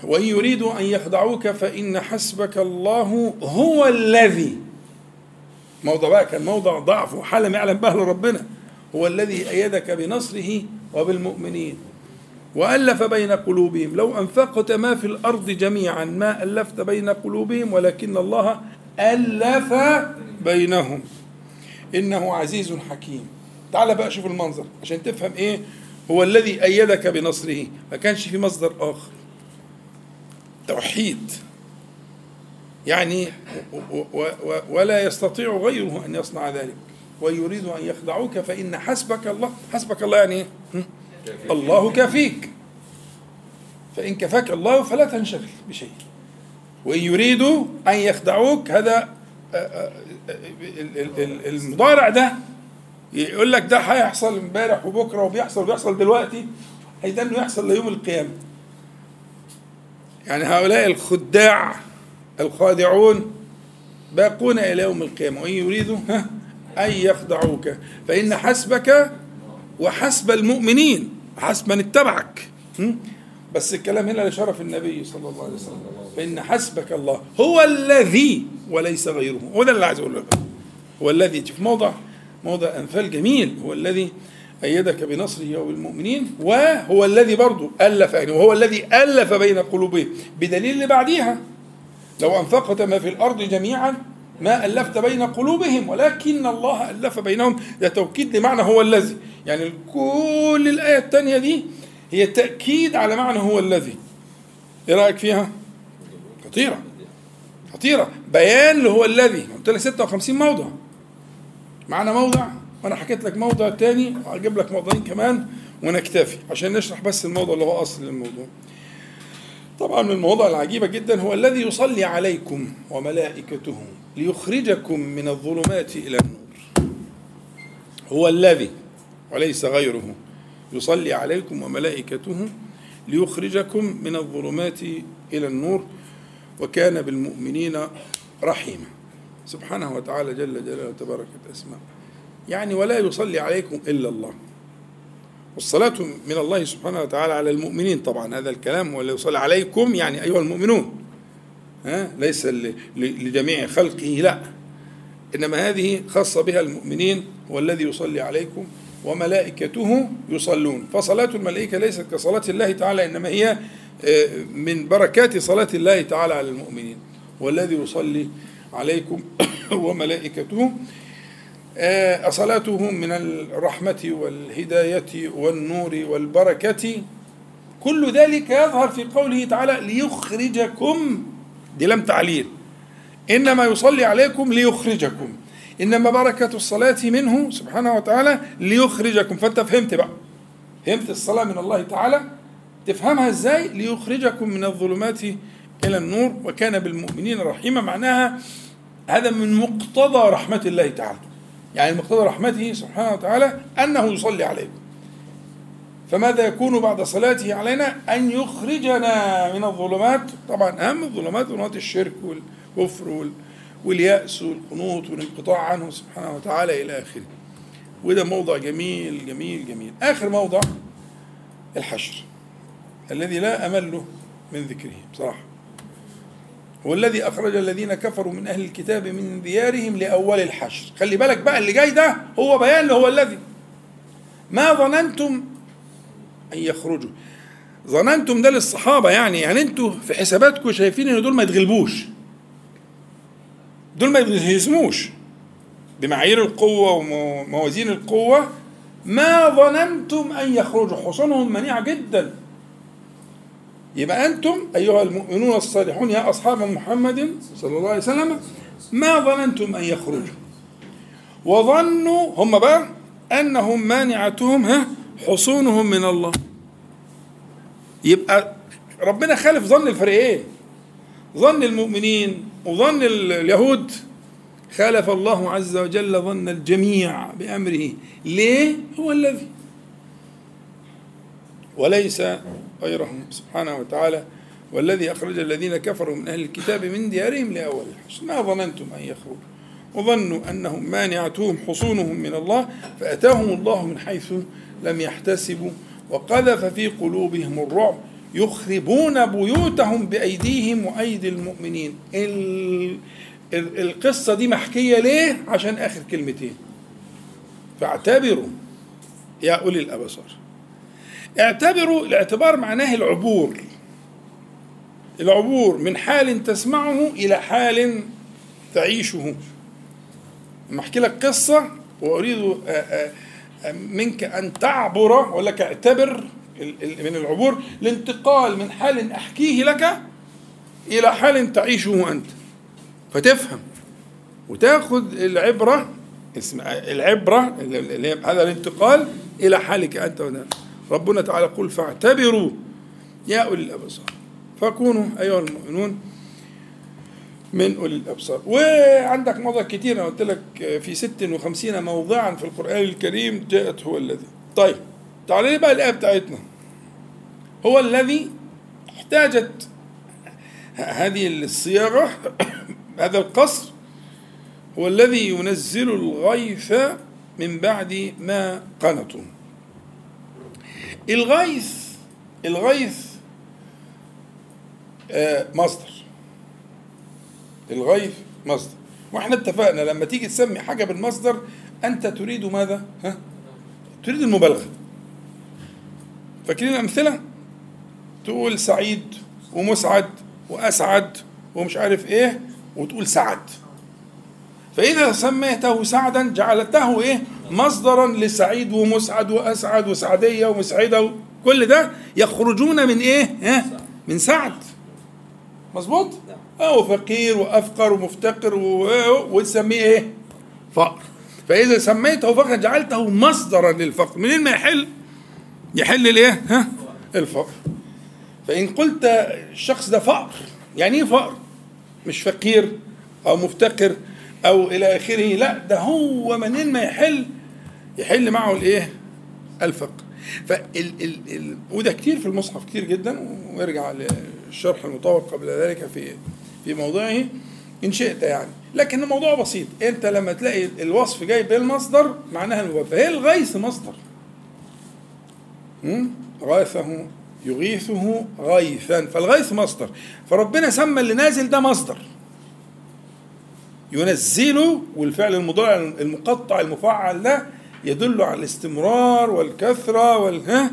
وإن يريدوا أن يخدعوك فإن حسبك الله هو الذي. موضع بقى كان موضع ضعف وحالة ما يعلم بها ربنا. هو الذي أيدك بنصره وبالمؤمنين. وألف بين قلوبهم. لو أنفقت ما في الأرض جميعا ما ألفت بين قلوبهم ولكن الله ألف بينهم. إنه عزيز حكيم. تعال بقى شوف المنظر عشان تفهم إيه هو الذي أيدك بنصره. ما كانش في مصدر آخر. توحيد يعني ولا يستطيع غيره أن يصنع ذلك. ويريد أن يخدعوك فإن حسبك الله حسبك الله يعني إيه؟ الله كافيك فإن كفاك الله فلا تنشغل بشيء. وإن يريدوا أن يخدعوك هذا آه، آه، آه، ال- ال- ال- المضارع ده يقول لك ده هيحصل امبارح وبكرة وبيحصل وبيحصل دلوقتي هيدا انه يحصل ليوم القيامة. يعني هؤلاء الخداع الخادعون باقون إلى يوم القيامة. وإن يريدوا أن يخدعوك. فإن حسبك وحسب المؤمنين حسب من اتبعك? بس الكلام هنا لشرف النبي صلى الله عليه وسلم. فإن حسبك الله هو الذي وليس غيره. هو ده اللي عايز أقوله. هو الذي في موضع موضع أنفال جميل. هو الذي أيدك بنصره وبالمؤمنين وهو الذي برضه ألف يعني وهو الذي ألف بين قلوبهم بدليل اللي بعديها لو أنفقت ما في الأرض جميعا ما ألفت بين قلوبهم ولكن الله ألف بينهم. ده توكيد لمعنى هو الذي. يعني كل الآية الثانية دي هي تأكيد على معنى هو الذي. إيه رأيك فيها؟ خطيرة. خطيرة. بيان هو الذي. قلت لك 56 موضع. معنا موضع. وأنا حكيت لك موضع تاني وهجيب لك موضعين كمان ونكتفي عشان نشرح بس الموضوع اللي هو أصل الموضوع طبعا من المواضع العجيبة جدا هو الذي يصلي عليكم وملائكته ليخرجكم من الظلمات إلى النور. هو الذي وليس غيره يصلي عليكم وملائكته ليخرجكم من الظلمات إلى النور وكان بالمؤمنين رحيما. سبحانه وتعالى جل جلاله تباركت أسماء يعني ولا يصلي عليكم إلا الله. والصلاة من الله سبحانه وتعالى على المؤمنين طبعا هذا الكلام ولا يصلي عليكم يعني أيها المؤمنون. ها؟ ليس لجميع خلقه لا. إنما هذه خاصة بها المؤمنين هو الذي يصلي عليكم وملائكته يصلون. فصلاة الملائكة ليست كصلاة الله تعالى إنما هي آه، من بركات صلاة الله تعالى على المؤمنين. والذي يصلي عليكم وملائكته آه، صلاته من الرحمة والهداية والنور والبركة. كل ذلك يظهر في قوله تعالى ليخرجكم. دي لم تعليل. إنما يصلي عليكم ليخرجكم. إنما بركة الصلاة منه سبحانه وتعالى ليخرجكم. فأنت فهمت بقى. فهمت الصلاة من الله تعالى. تفهمها إزاي؟ ليخرجكم من الظلمات إلى النور. وكان بالمؤمنين رحيما. معناها هذا من مقتضى رحمة الله تعالى. يعني مقتضى رحمته سبحانه وتعالى أنه يصلي عليكم. فماذا يكون بعد صلاته علينا؟ أن يخرجنا من الظلمات. طبعا أهم الظلمات ظلمات الشرك والكفر وال- واليأس والقنوط والانقطاع عنه سبحانه وتعالى إلى آخره. وده موضع جميل جميل جميل. آخر موضع الحشر الذي لا أمل من ذكره بصراحة. هو الذي أخرج الذين كفروا من أهل الكتاب من ديارهم لأول الحشر. خلي بالك بقى اللي جاي ده هو بيان هو الذي. ما ظننتم أن يخرجوا. ظننتم ده للصحابة يعني. يعني أنتوا في حساباتكم شايفين إن دول ما يتغلبوش. دول ما يتهزموش. بمعايير القوة وموازين القوة. ما ظننتم أن يخرجوا. حصونهم منيعة جدا. يبقى أنتم أيها المؤمنون الصالحون يا أصحاب محمد صلى الله عليه وسلم ما ظننتم أن يخرجوا؟ وظنوا هم بقى أنهم مانعتهم ها حصونهم من الله. يبقى ربنا خالف ظن الفريقين ظن المؤمنين وظن ال- اليهود. خالف الله عز وجل ظن الجميع بأمره. ليه؟ هو الذي وليس غيره سبحانه وتعالى والذي أخرج الذين كفروا من أهل الكتاب من ديارهم لأول الحشر. ما ظننتم أن يخرجوا؟ وظنوا أنهم مانعتهم حصونهم من الله فأتاهم الله من حيث لم يحتسبوا. وقذف في قلوبهم الرعب يخربون بيوتهم بأيديهم وأيدي المؤمنين. ال- ال- القصة دي محكية ليه؟ عشان آخر كلمتين. فاعتبروا يا أولي الأبصار. اعتبروا الاعتبار معناه العبور. العبور من حال تسمعه إلى حال تعيشه. لما أحكي لك قصة وأريد آه، آه، منك أن تعبر أقول لك اعتبر من العبور الانتقال من حال أحكيه لك إلى حال تعيشه أنت. فتفهم وتأخذ العبرة اسم العبرة هذا الانتقال إلى حالك أنت وأنا. ربنا تعالى يقول فاعتبروا يا أولي الأبصار. فكونوا أيها المؤمنون من أولي الأبصار. وعندك مواضع كتير أنا قلت لك في 56 موضعا في القرآن الكريم جاءت هو الذي. طيب تعالى لي بقى الآية بتاعتنا. هو الذي احتاجت هذه الصياغة هذا القصر هو الذي ينزل الغيث من بعد ما قنطوا. الغيث الغيث آه، مصدر الغيث مصدر وإحنا اتفقنا لما تيجي تسمي حاجة بالمصدر أنت تريد ماذا؟ ها؟ تريد المبالغة فاكرين الأمثلة؟ تقول سعيد ومسعد وأسعد ومش عارف إيه وتقول سعد فإذا سميته سعدا جعلته إيه؟ مصدرا لسعيد ومسعد وأسعد وسعدية ومسعدة كل ده يخرجون من إيه؟ ها؟ من سعد مظبوط؟ أو فقير وأفقر ومفتقر وتسميه إيه؟ فقر فإذا سميته فقرا جعلته مصدرا للفقر منين ما يحل؟ يحل الإيه؟ ها؟ الفقر فإن قلت الشخص ده فقر يعني إيه فقر؟ مش فقير أو مفتقر أو إلى آخره لا ده هو منين ما يحل يحل معه الايه؟ الفقر فال ال ال وده كتير في المصحف كتير جدا ويرجع للشرح المطول قبل ذلك في في موضعه إن شئت يعني. لكن الموضوع بسيط. انت لما تلاقي الوصف جاي بالمصدر معناها المبالغه فهي الغيث مصدر؟ غاثه يغيثه غيثا. فالغيث مصدر. فربنا سمى اللي نازل ده مصدر. ينزل والفعل المضارع المقطع المفعل ده يدل على الاستمرار والكثرة وال ها؟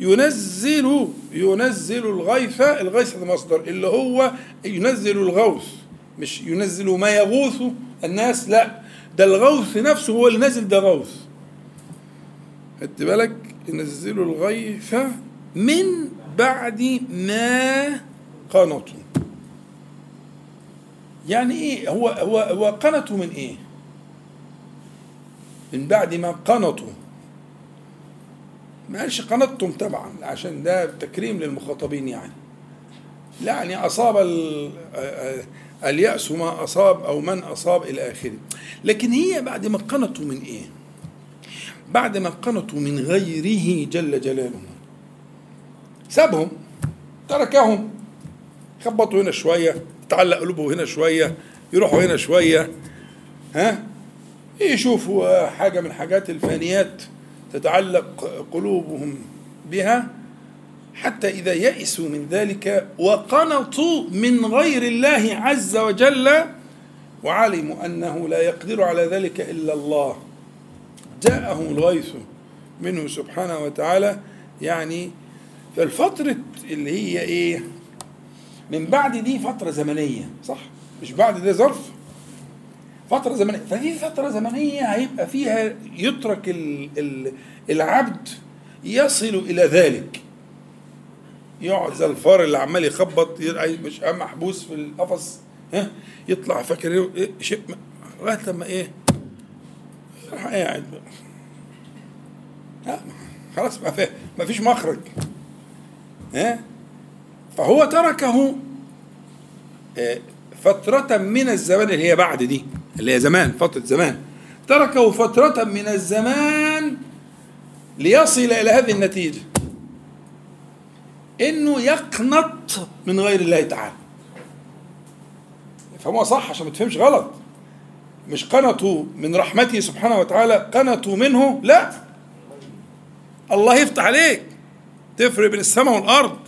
ينزل ينزل الغيث الغيث ده مصدر اللي هو ينزل الغوث مش ينزل ما يغوث الناس لا. ده الغوث نفسه هو اللي نازل ده غوث. خدت بالك؟ ينزل الغيث من بعد ما قنطوا. يعني إيه؟ هو هو هو قنطوا من إيه؟ من بعد ما قنطوا. ما قالش قنطتم طبعا عشان ده تكريم للمخاطبين يعني. لا يعني أصاب ال- اليأس ما أصاب أو من أصاب إلى آخره. لكن هي بعد ما قنطوا من إيه؟ بعد ما قنطوا من غيره جل جلاله. سابهم تركهم خبطوا هنا شوية تعلق قلوبه هنا شوية يروحوا هنا شوية ها؟ يشوفوا حاجة من حاجات الفانيات تتعلق قلوبهم بها. حتى إذا يئسوا من ذلك وقنطوا من غير الله عز وجل وعلموا أنه لا يقدر على ذلك إلا الله. جاءهم الغيث منه سبحانه وتعالى. يعني فالفترة اللي هي إيه من بعد دي فترة زمنية صح؟ مش بعد ده ظرف؟ فترة زمنية. فدي فترة زمنية هيبقى فيها يترك ال ال العبد يصل إلى ذلك. يقعد زي الفار اللي عمال يخبط مش محبوس في القفص. ها؟ يطلع فاكر إيه- إيه؟ شيء لغاية لما إيه؟ راح قاعد. لا خلاص ما فيش مخرج. ها؟ فهو تركه آه، فترة من الزمان اللي هي بعد دي. اللي هي زمان فترة زمان. تركه فترة من الزمان ليصل إلى هذه النتيجة. إنه يقنط من غير الله تعالى. فهو صح عشان ما تفهمش غلط. مش قنطوا من رحمته سبحانه وتعالى قنطوا منه لا. الله يفتح عليك. تفرق بين السماء والأرض.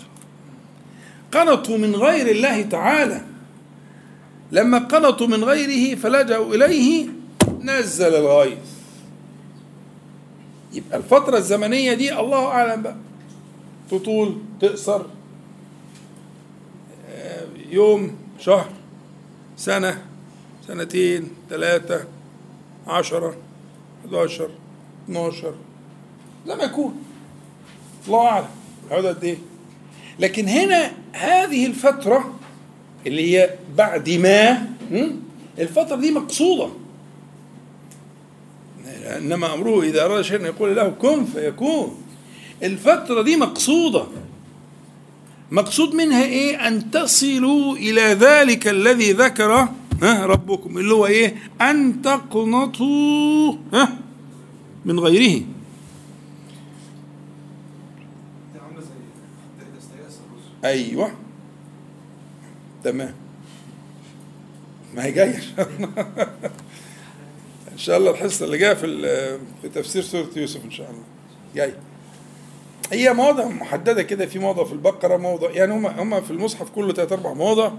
قنطوا من غير الله تعالى. لما قنطوا من غيره فلجأوا إليه نزل الغيث يبقى الفترة الزمنية دي الله أعلم بقى. تطول تقصر آه، يوم شهر سنة سنتين ثلاثة عشرة 11 12 زي ما يكون الله أعلم. هذا قد إيه؟ لكن هنا هذه الفترة اللي هي بعد ما? الفترة دي مقصودة. إنما أمره إذا أراد شيئا يقول له كن فيكون. الفترة دي مقصودة. مقصود منها إيه؟ أن تصلوا إلى ذلك الذي ذكر ها ربكم اللي هو إيه؟ أن تقنطوا ها من غيره. أيوه. تمام. ما هي جاية. إن شاء الله الحصة اللي جاية في في تفسير سورة يوسف إن شاء الله. جاي. هي مواضع محددة كده في موضع في البقرة موضع يعني هم هم في المصحف كله ثلاث أربع مواضع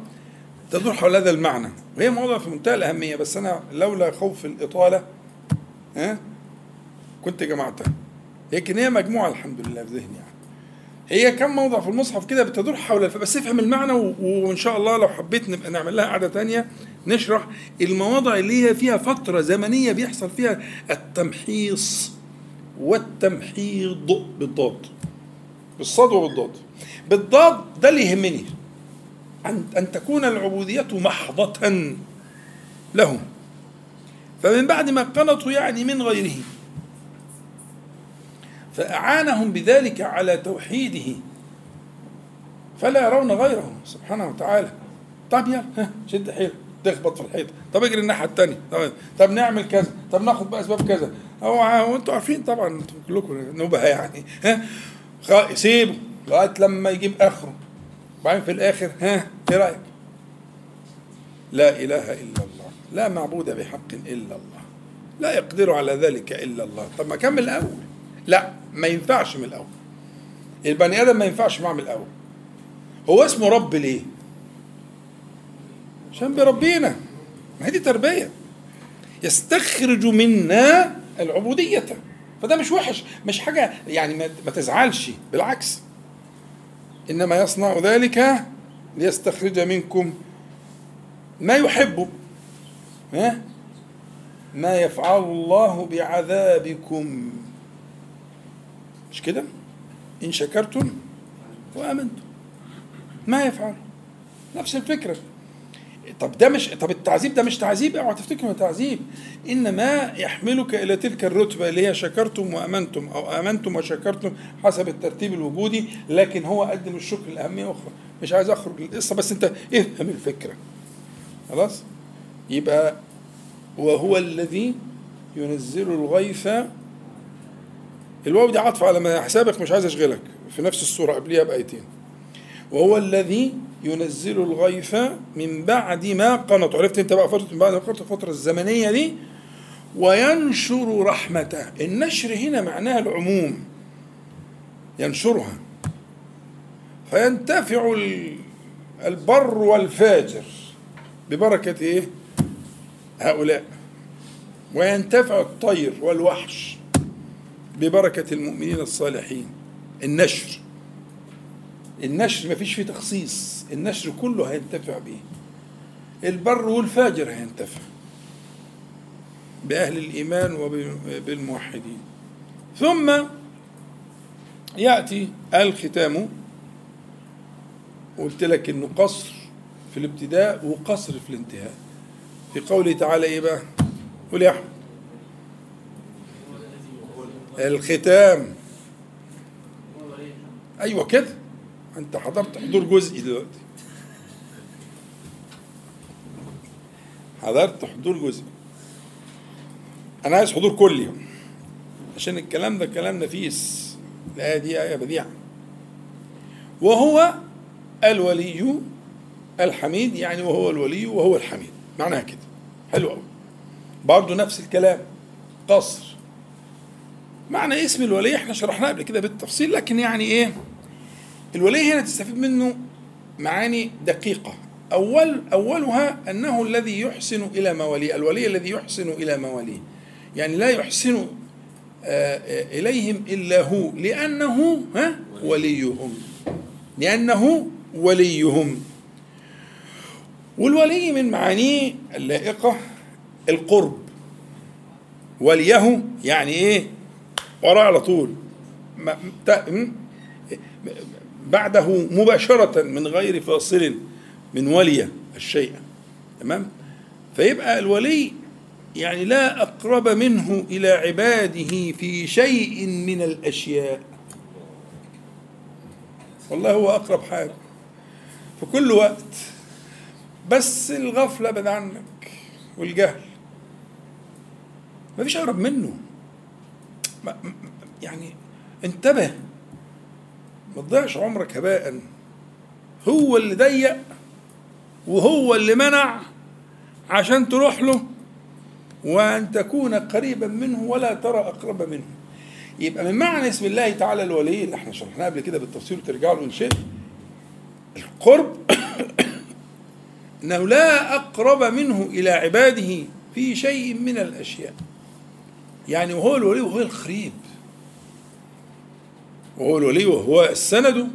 تدور حول هذا المعنى. وهي مواضع في منتهى الأهمية بس أنا لولا خوف الإطالة ها كنت جمعتها. لكن هي مجموعة الحمد لله في ذهني يعني. هي كم موضع في المصحف كده بتدور حول. بس افهم المعنى. وإن شاء الله لو حبيت نبقى نعمل لها قعدة تانية نشرح المواضع اللي هي فيها فترة زمنية بيحصل فيها التمحيص والتمحيض بالضاد بالصاد وبالضاد بالضاد ده اللي يهمني ان أن تكون العبودية محضة له فمن بعد ما قنطوا يعني من غيره فأعانهم بذلك على توحيده. فلا يرون غيره سبحانه وتعالى. طب يلا شد حيلك تخبط في الحيط. طب اجري الناحية الثانية طب, نعمل كذا. طب ناخد باسباب كذا. هو وانتوا عارفين طبعا كلكم نبهه يعني ها. سيبه لغاية لما يجيب آخره. وبعدين في الآخر ها إيه رأيك؟ لا إله إلا الله. لا معبود بحق إلا الله. لا يقدر على ذلك إلا الله. طب ما كمل الأول. لا ما ينفعش من الأول. البني آدم ما ينفعش معاه من الأول. هو اسمه رب ليه؟ عشان بيربينا ما هي دي تربية. يستخرج منا العبودية. فده مش وحش مش حاجة يعني ما تزعلش. بالعكس. إنما يصنع ذلك ليستخرج منكم ما يحب. ما يفعل الله بعذابكم. مش كده؟ إن شكرتم وآمنتم. ما يفعل. نفس الفكرة. طب ده مش طب التعذيب ده مش تعذيب؟ اوعى تفتكروا إنه تعذيب. إنما يحملك إلى تلك الرتبة اللي هي شكرتم وآمنتم أو آمنتم وشكرتم حسب الترتيب الوجودي لكن هو قدم الشكر لأهمية أخرى. مش عايز أخرج للقصة بس أنت افهم الفكرة. خلاص؟ يبقى وهو الذي ينزل الغيث الواو دي عطف على ما حسابك مش عايز أشغلك. في نفس السوره قبليها بآيتين. وهو الذي ينزل الغيث من بعد ما قنط. عرفت أنت بقى فترة من بعد ما قنط؟ الفترة الزمنية دي. وينشر رحمته. النشر هنا معناها العموم. ينشرها. فينتفع ال- البر والفاجر ببركة إيه؟ هؤلاء. وينتفع الطير والوحش. ببركة المؤمنين الصالحين. النشر. النشر ما فيش فيه تخصيص. النشر كله هينتفع به. البر والفاجر هينتفع بأهل الإيمان وبالموحدين. ثم يأتي الختام. قلت لك إنه قصر في الابتداء وقصر في الانتهاء. في قوله تعالى إيه بقى؟ قول يا أحمد الختام. أيوه كده. أنت حضرت حضور جزئي دلوقتي. حضرت حضور جزئي. أنا عايز حضور كلي عشان الكلام ده كلام نفيس. الايه دي آية بديعة. وهو الولي الحميد يعني وهو الولي وهو الحميد. معناها كده. حلو قوي برضه نفس الكلام. قصر. معنى اسم الولي إحنا شرحناه قبل كده بالتفصيل لكن يعني إيه؟ الولي هنا تستفيد منه معاني دقيقة. أول أولها أنه الذي يحسن إلى مواليه الولي الذي يحسن إلى مواليه. يعني لا يحسن آه، إليهم إلا هو لأنه ها؟ وليهم. لأنه وليهم. والولي من معانيه اللائقة القرب. وليه يعني إيه؟ وراه على طول. بعده مباشرة من غير فاصل من ولي الشيء. تمام؟ فيبقى الولي يعني لا أقرب منه إلى عباده في شيء من الأشياء. والله هو أقرب حاجة في كل وقت. بس الغفلة بعد عنك والجهل. مفيش أقرب منه. يعني انتبه ما تضيعش عمرك هباء. هو اللي ضيق وهو اللي منع عشان تروح له وأن تكون قريبا منه ولا ترى أقرب منه. يبقى من معنى اسم الله تعالى الولي اللي إحنا شرحناه قبل كده بالتفصيل وترجعوا له إن شئت القرب أنه لا أقرب منه إلى عباده في شيء من الأشياء. يعني وهو الولي وهو القريب وهو الولي وهو السند.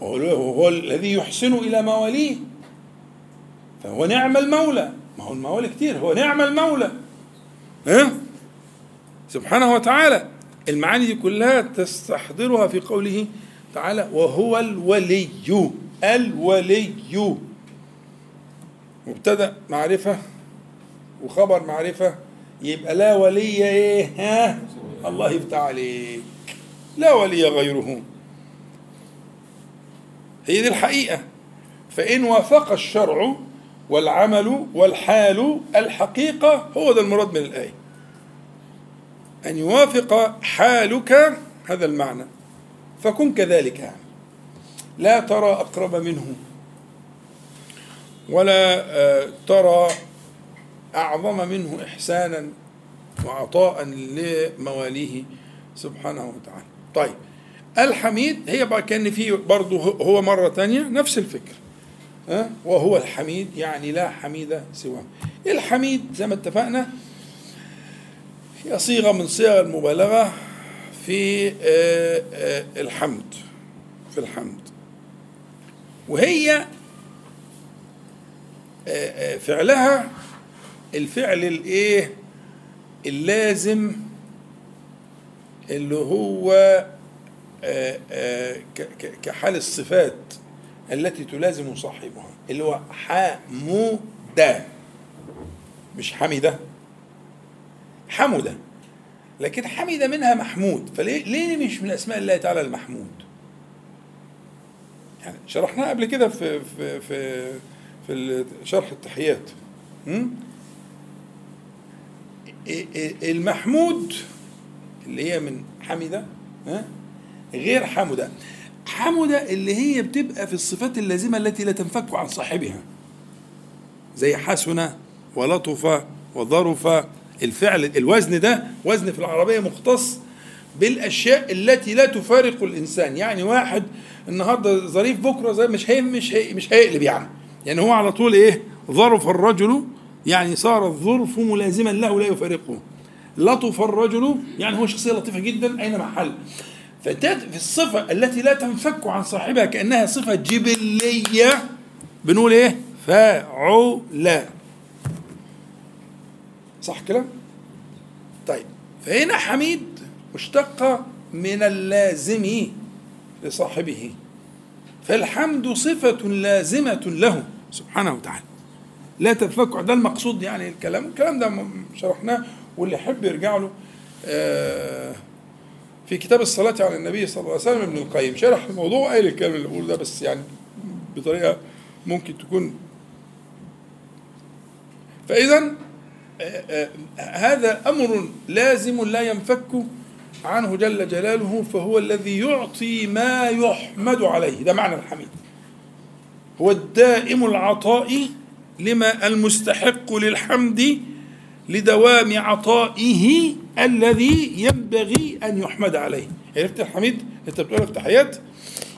وهو, وهو الذي يحسن إلى مواليه. فهو نعم المولى. ما هو الموالي كتير. هو نعم المولى. ها؟ سبحانه وتعالى. المعاني دي كلها تستحضرها في قوله تعالى وهو الولي. الولي. مبتدأ معرفة وخبر معرفة يبقى لا ولي إيه؟ ها؟ الله يفتح عليك. لا ولي غيره. هي دي الحقيقة. فإن وافق الشرع والعمل والحال الحقيقة هو ده المراد من الآية. أن يوافق حالك هذا المعنى. فكن كذلك. يعني لا ترى أقرب منه. ولا آه، ترى أعظم منه إحسانا وعطاء لمواليه سبحانه وتعالى. طيب الحميد هي بقى كأن في برضه هو مرة تانية نفس الفكر ها؟ وهو الحميد يعني لا حميد سواه. الحميد زي ما اتفقنا هي صيغة من صيغ المبالغة في آه، آه، الحمد في الحمد. وهي آه، فعلها الفعل الايه اللازم اللي هو آه، آه، كحال الصفات التي تلازم صاحبها اللي هو حمودة مش حمدة حمدة لكن حمد منها محمود. فليه ليه مش من أسماء الله تعالى المحمود؟ يعني شرحناها قبل كده في في في في شرح التحيات? المحمود اللي هي من حمدة غير حمدة. حمدة اللي هي بتبقى في الصفات اللازمة التي لا تنفك عن صاحبها. زي حسن ولطف وظرف. الفعل الوزن ده وزن في العربية مختص بالأشياء التي لا تفارق الإنسان. يعني واحد النهارده ظريف بكرة زي مش هي مش هي مش هيقلب يعني. يعني هو على طول إيه؟ ظرف الرجل يعني صار الظرف ملازما له لا يفارقه. لطف الرجل يعني هو شخصية لطيفة جدا محل فتات في الصفة التي لا تنفك عن صاحبها كأنها صفة جبلية بنقول إيه؟ فاعل صح كده طيب فهنا حميد مشتقة من اللازم لصاحبه. فالحمد صفة لازمة له سبحانه وتعالى. لا تنفك ده المقصود يعني الكلام. الكلام ده شرحناه واللي يحب يرجع له آه، في كتاب الصلاة على النبي صلى الله عليه وسلم ابن القيم. شرح الموضوع قايل الكلام اللي بقوله ده بس يعني بطريقة ممكن تكون. فإذا آه، آه، هذا أمر لازم لا ينفك عنه جل جلاله فهو الذي يعطي ما يحمد عليه. ده معنى الحميد. هو الدائم العطاء لما المستحق للحمد لدوام عطائه الذي ينبغي أن يحمد عليه. عرفت الحميد؟ أنت بتقولها في تحيات؟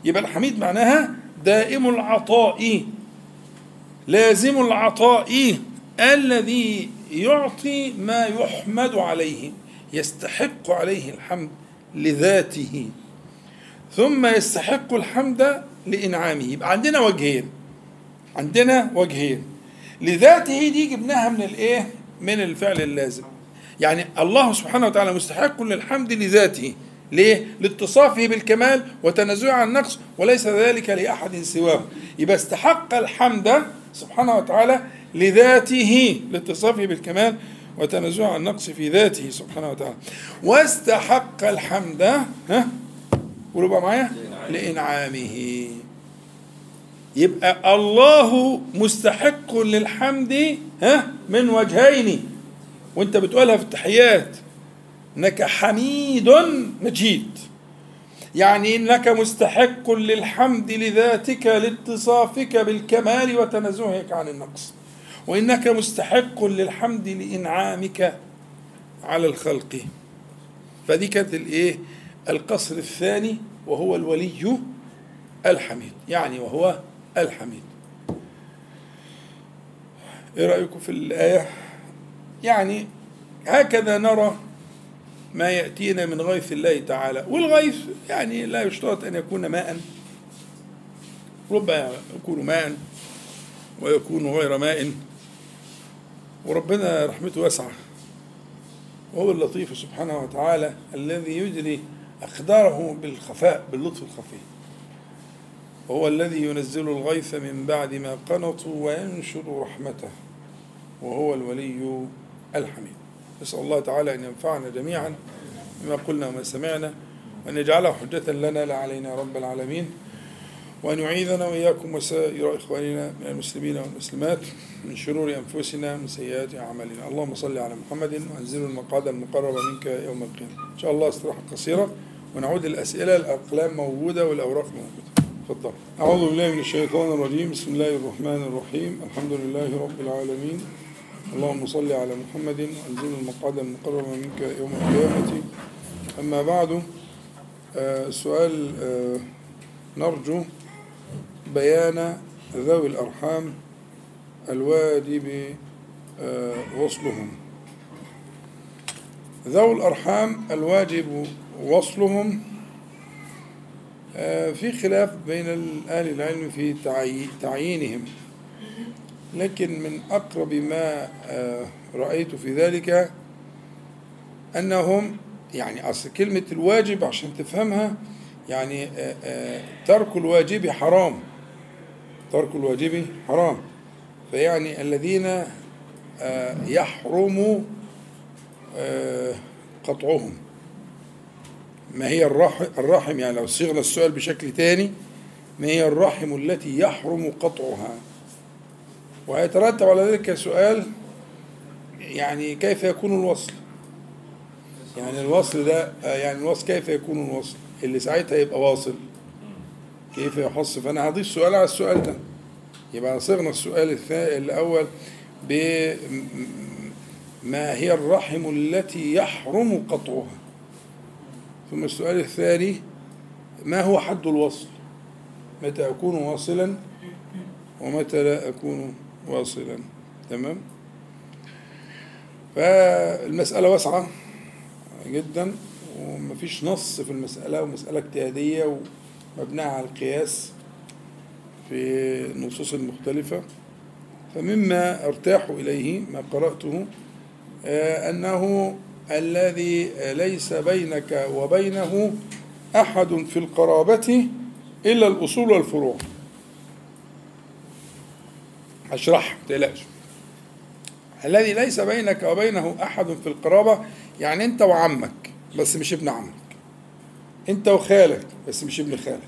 يبقى الحميد معناها دائم العطاء لازم العطاء الذي يعطي ما يحمد عليه يستحق عليه الحمد لذاته. ثم يستحق الحمد لإنعامه. يبقى عندنا وجهين عندنا وجهين. لذاته دي جبناها من الايه؟ من الفعل اللازم. يعني الله سبحانه وتعالى مستحق للحمد لذاته. ليه؟ لاتصافه بالكمال وتنزعه عن النقص وليس ذلك لأحد سواه. يبقى استحق الحمد سبحانه وتعالى لذاته لاتصافه بالكمال وتنزعه عن النقص في ذاته سبحانه وتعالى. واستحق الحمد ها؟ قولوا بقى معايا؟ لإنعامه. يبقى الله مستحق للحمد ها من وجهين. وانت بتقولها في التحيات إنك حميد مجيد. يعني إنك مستحق للحمد لذاتك لاتصافك بالكمال وتنزهك عن النقص. وإنك مستحق للحمد لإنعامك على الخلق. فدي كانت الإيه؟ القصر الثاني وهو الولي الحميد. يعني وهو الحميد. إيه رأيكم في الآية؟ يعني هكذا نرى ما يأتينا من غيث الله تعالى. والغيث يعني لا يشترط أن يكون ماء. ربما يكون ماء ويكون غير ماء. وربنا رحمته واسعة. وهو اللطيف سبحانه وتعالى الذي يجري أقداره بالخفاء باللطف الخفي. وهو الذي ينزل الغيث من بعد ما قنطوا وينشر رحمته وهو الولي الحميد. نسأل الله تعالى أن ينفعنا جميعا بما قلنا وما سمعنا وأن يجعله حجة لنا لا علينا رب العالمين وأن يعيذنا وإياكم وسائر إخواننا من المسلمين والمسلمات من شرور أنفسنا من سيئات أعمالنا. اللهم صل على محمد وأنزل المقعد المقرب منك يوم القيامة. إن شاء الله استراحة قصيرة ونعود الأسئلة الأقلام موجودة والأوراق موجودة. تفضل. أعوذ بالله من الشيطان الرجيم. بسم الله الرحمن الرحيم. الحمد لله رب العالمين. اللهم صل على محمد. وأنزل المقعد المقرب منك يوم القيامة. أما بعد آه، سؤال آه، نرجو بيان ذوي الأرحام الواجب وصلهم ذوي الأرحام الواجب وصلهم في خلاف بين أهل العلم في تعي- تعيينهم. لكن من أقرب ما آه، رأيت في ذلك أنهم يعني أصل كلمة الواجب عشان تفهمها يعني آه، آه، ترك الواجب حرام. ترك الواجب حرام. فيعني الذين آه، يحرم آه، قطعهم. ما هي الرحم, الرحم يعني لو صيغنا السؤال بشكل تاني ما هي الرحم التي يحرم قطعها؟ ويترتب على ذلك سؤال يعني كيف يكون الوصل؟ يعني الوصل ده يعني الوصل كيف يكون الوصل؟ اللي ساعتها يبقى واصل. كيف يحص؟ فأنا هضيف سؤال على السؤال ده. يبقى صيغنا السؤال الثاني الأول ب ما هي الرحم التي يحرم قطعها؟ ثم السؤال الثاني ما هو حد الوصل؟ متى أكون واصلا ومتى لا أكون واصلا؟ تمام؟ فالمسألة واسعة جدا ومفيش نص في المسألة ومسألة اجتهادية ومبناها على القياس في النصوص المختلفة. فمما أرتاح إليه ما قرأته آه، أنه الذي ليس بينك وبينه أحد في القرابة إلا الأصول والفروع. أشرح تقلقش. الذي ليس بينك وبينه أحد في القرابة يعني أنت وعمك بس مش ابن عمك. أنت وخالك بس مش ابن خالك.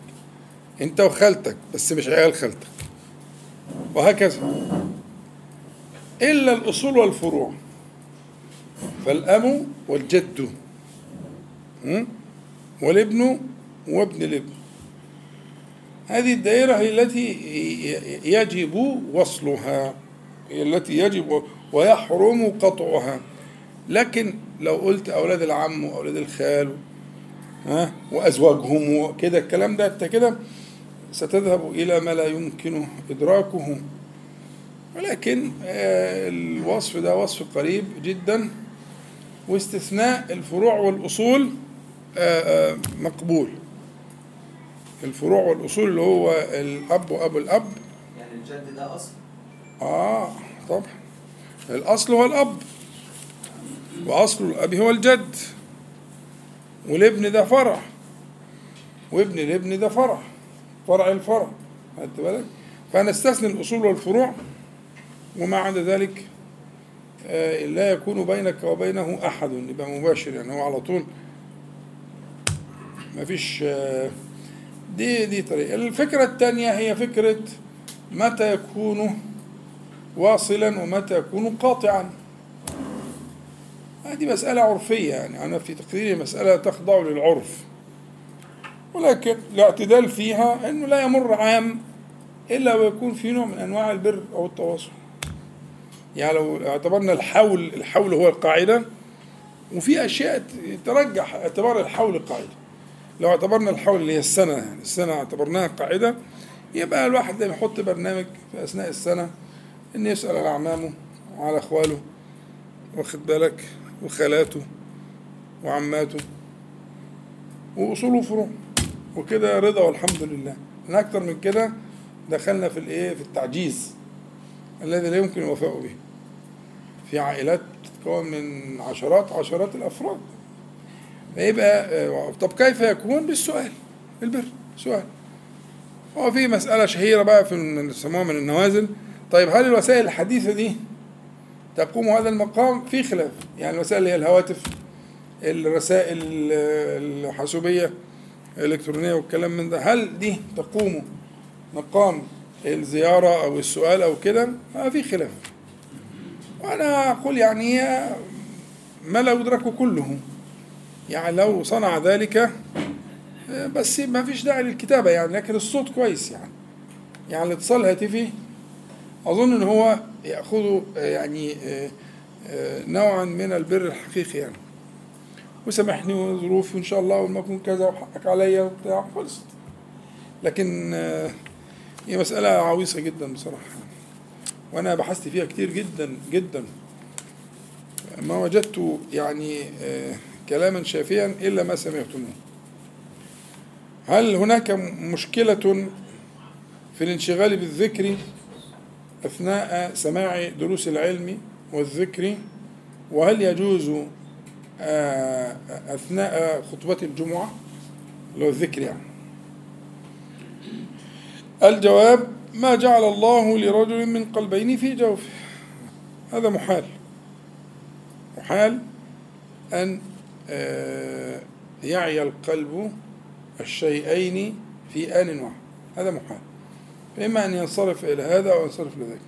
أنت وخالتك بس مش عيال خالتك. وهكذا. إلا الأصول والفروع. فالأم والجد? والابن وابن الابن. هذه الدائرة هي التي يجب وصلها هي التي يجب ويحرم قطعها. لكن لو قلت أولاد العم وأولاد الخال ها وأزواجهم وكده الكلام ده أنت كده ستذهب إلى ما لا يمكن إدراكه. ولكن آه، الوصف ده وصف قريب جدا. واستثناء الفروع والأصول آه، آه، مقبول. الفروع والأصول اللي هو الأب وأبو الأب. يعني الجد ده أصل؟ آه طبعا. الأصل هو الأب وأصل الأب هو الجد. والابن ده فرع وابن الابن ده فرع فرع الفرع. خدت بالك؟ فنستثني الأصول والفروع وما عدا ذلك لا يكون بينك وبينه أحد. يبقى مباشر يعني هو على طول. ما فيش آه، دي دي طريقة. الفكرة الثانية هي فكرة متى يكون واصلا ومتى يكون قاطعا. هذه مسألة عرفية يعني أنا في تقديري مسألة تخضع للعرف. ولكن الاعتدال فيها أنه لا يمر عام إلا ويكون في نوع من أنواع البر أو التواصل. يعني لو اعتبرنا الحول الحول هو القاعدة وفي أشياء ترجح اعتبار الحول قاعدة. لو اعتبرنا الحول اللي هي السنة يعني السنة اعتبرناها قاعدة يبقى الواحد لما يحط برنامج في أثناء السنة إن يسأل على أعمامه وعلى أخواله واخد بالك وخالاته وعماته وأصول وفروع وكده رضا والحمد لله. من أكتر من كده دخلنا في الإيه؟ في التعجيز. الذي لا يمكن الوفاء به. في عائلات تتكون من عشرات عشرات الأفراد. فيبقى آه، طب كيف يكون؟ بالسؤال بالبر سؤال. هو في مسألة شهيرة بقى في يسموها من النوازل. طيب هل الوسائل الحديثة دي تقوم هذا المقام؟ في خلاف. يعني الوسائل هي الهواتف الرسائل الحاسوبية الإلكترونية والكلام من ده هل دي تقوم مقام الزيارة أو السؤال أو كده آه في خلاف. وأنا أقول يعني هي ما لا يدرك كله. يعني لو صنع ذلك آه، بس ما فيش داعي للكتابة يعني لكن الصوت كويس يعني. يعني الاتصال الهاتفي أظن إن هو يأخذ آه، يعني آه، آه، نوعا من البر الحقيقي يعني. وسامحني وظروفي إن شاء الله أكون كذا وحقك عليا وبتاع خلصت. لكن آه، هي مسألة عويصة جدا بصراحة. وأنا بحثت فيها كتير جدا جدا. ما وجدت يعني آه، كلاما شافيا إلا ما سمعتموه. هل هناك مشكلة في الانشغال بالذكر أثناء سماع دروس العلم والذكر؟ وهل يجوز آه، أثناء خطبة الجمعة هو الذكر يعني؟ الجواب ما جعل الله لرجل من قلبين في جوفه. هذا محال. محال أن آه، يعي القلب الشيئين في آن واحد. هذا محال. فإما أن ينصرف إلى هذا أو ينصرف إلى ذاك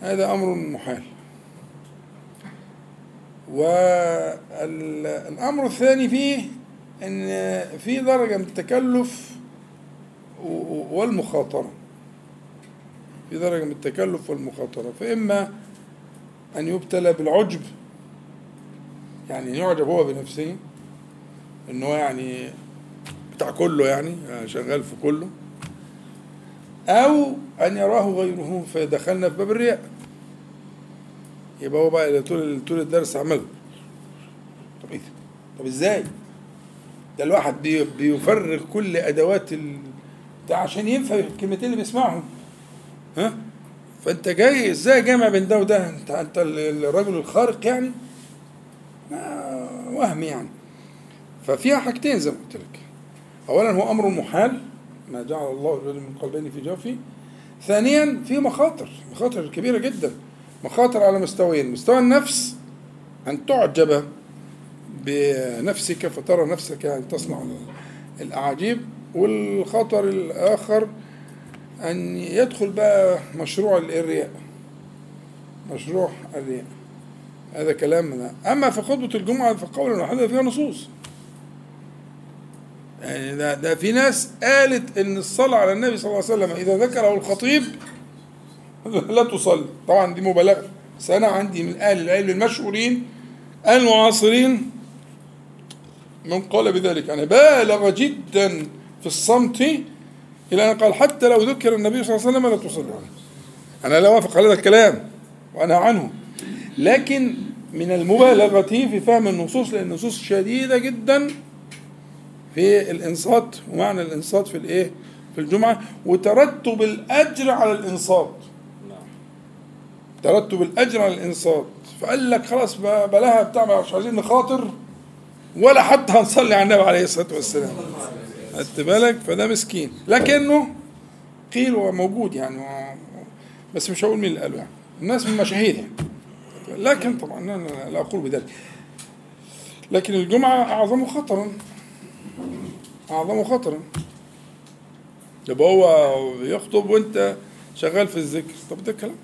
هذا أمر محال. والأمر الثاني فيه أن في درجة من التكلف والمخاطرة في درجة من التكلف والمخاطرة فإما أن يبتلى بالعجب يعني يعجب هو بنفسه إن هو يعني بتاع كله يعني يعني شغال في كله أو أن يراه غيره فدخلنا في باب الرياء يبقى هو بقى طول طول الدرس عمل طب إيه؟ طب إزاي؟ ده الواحد بي- بيفرغ كل أدوات. ده عشان ينفع الكلمتين اللي بيسمعهم. ها؟ فأنت جاي إزاي جامع بين ده وده؟ أنت ال- الرجل الخارق يعني؟ وهم يعني. ففيها حاجتين زي ما قلت لك. اولا هو أمر محال ما جعل الله الرجل من قلبين في جوفه. ثانيا في مخاطر مخاطر كبيرة جدا. مخاطر على مستويين. مستوى النفس أن تعجب بنفسك فترى نفسك يعني تصنع الأعاجيب. والخطر الآخر أن يدخل بقى مشروع الرياء مشروع الرياء هذا كلامنا أما في خطبة الجمعة فقول واحد فيها نصوص. يعني ده, ده في ناس قالت إن الصلاة على النبي صلى الله عليه وسلم إذا ذكره الخطيب لا تصلي. طبعا دي مبالغة. بس أنا عندي من أهل العلم المشهورين المعاصرين من قال بذلك. يعني بالغ جدا في الصمت إلى أن قال حتى لو ذكر النبي صلى الله عليه وسلم لا تصلي أنا لا أوافق على هذا الكلام وأنا عنه. لكن من المبالغة في فهم النصوص لأن النصوص شديدة جدا في الإنصات ومعنى الإنصات في الإيه؟ في الجمعة. وترتب الأجر على الإنصات. ترتب الأجر على الإنصات. فقال لك خلاص بلاها بتاع مش عايزين نخاطر. ولا حتى هنصلي على النبي عليه الصلاة والسلام. خدت بالك؟ فده مسكين. لكنه قيل وموجود يعني بس مش هقول مين اللي قاله يعني. الناس من المشاهير يعني. لكن طبعا أنا لا أقول بذلك. لكن الجمعة اعظم خطرا. اعظم خطرا. يبقى هو يخطب وأنت شغال في الذكر. طب ده كلام.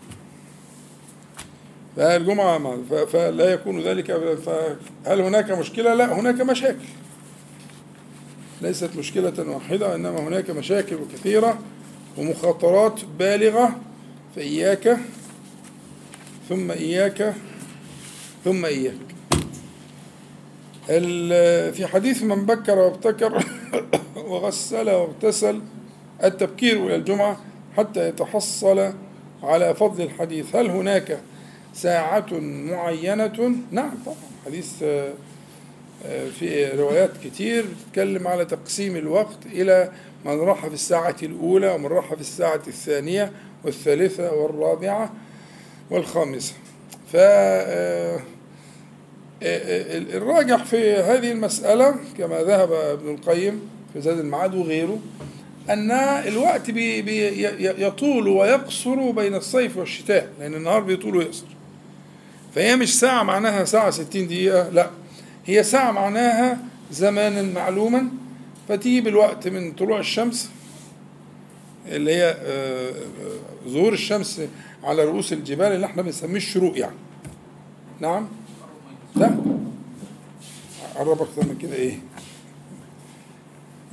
فالجمعة فلا يكون ذلك فهل هناك مشكلة؟ لا هناك مشاكل. ليست مشكلة واحدة إنما هناك مشاكل كثيرة ومخاطرات بالغة. فإياك ثم إياك ثم إياك. في حديث من بكر وابتكر وغسل واغتسل التبكير إلى الجمعة حتى يتحصل على فضل الحديث. هل هناك ساعة معينة؟ نعم طبعا. حديث في روايات كتير بتتكلم على تقسيم الوقت إلى من راح في الساعة الأولى ومن راح في الساعة الثانية والثالثة والرابعة والخامسة. ف آه، آه، الراجح في هذه المسألة كما ذهب ابن القيم في زاد المعاد وغيره أن الوقت بي بي يطول ويقصر بين الصيف والشتاء لأن النهار بيطول ويقصر. فهي مش ساعة معناها ساعة 60 دقيقة لا. هي ساعة معناها زمانا معلوما فتيجي بالوقت من طلوع الشمس اللي هي آه، آه، ظهور الشمس على رؤوس الجبال اللي إحنا بنسميه الشروق يعني. نعم؟ لا؟ قرب أكتر من كده إيه؟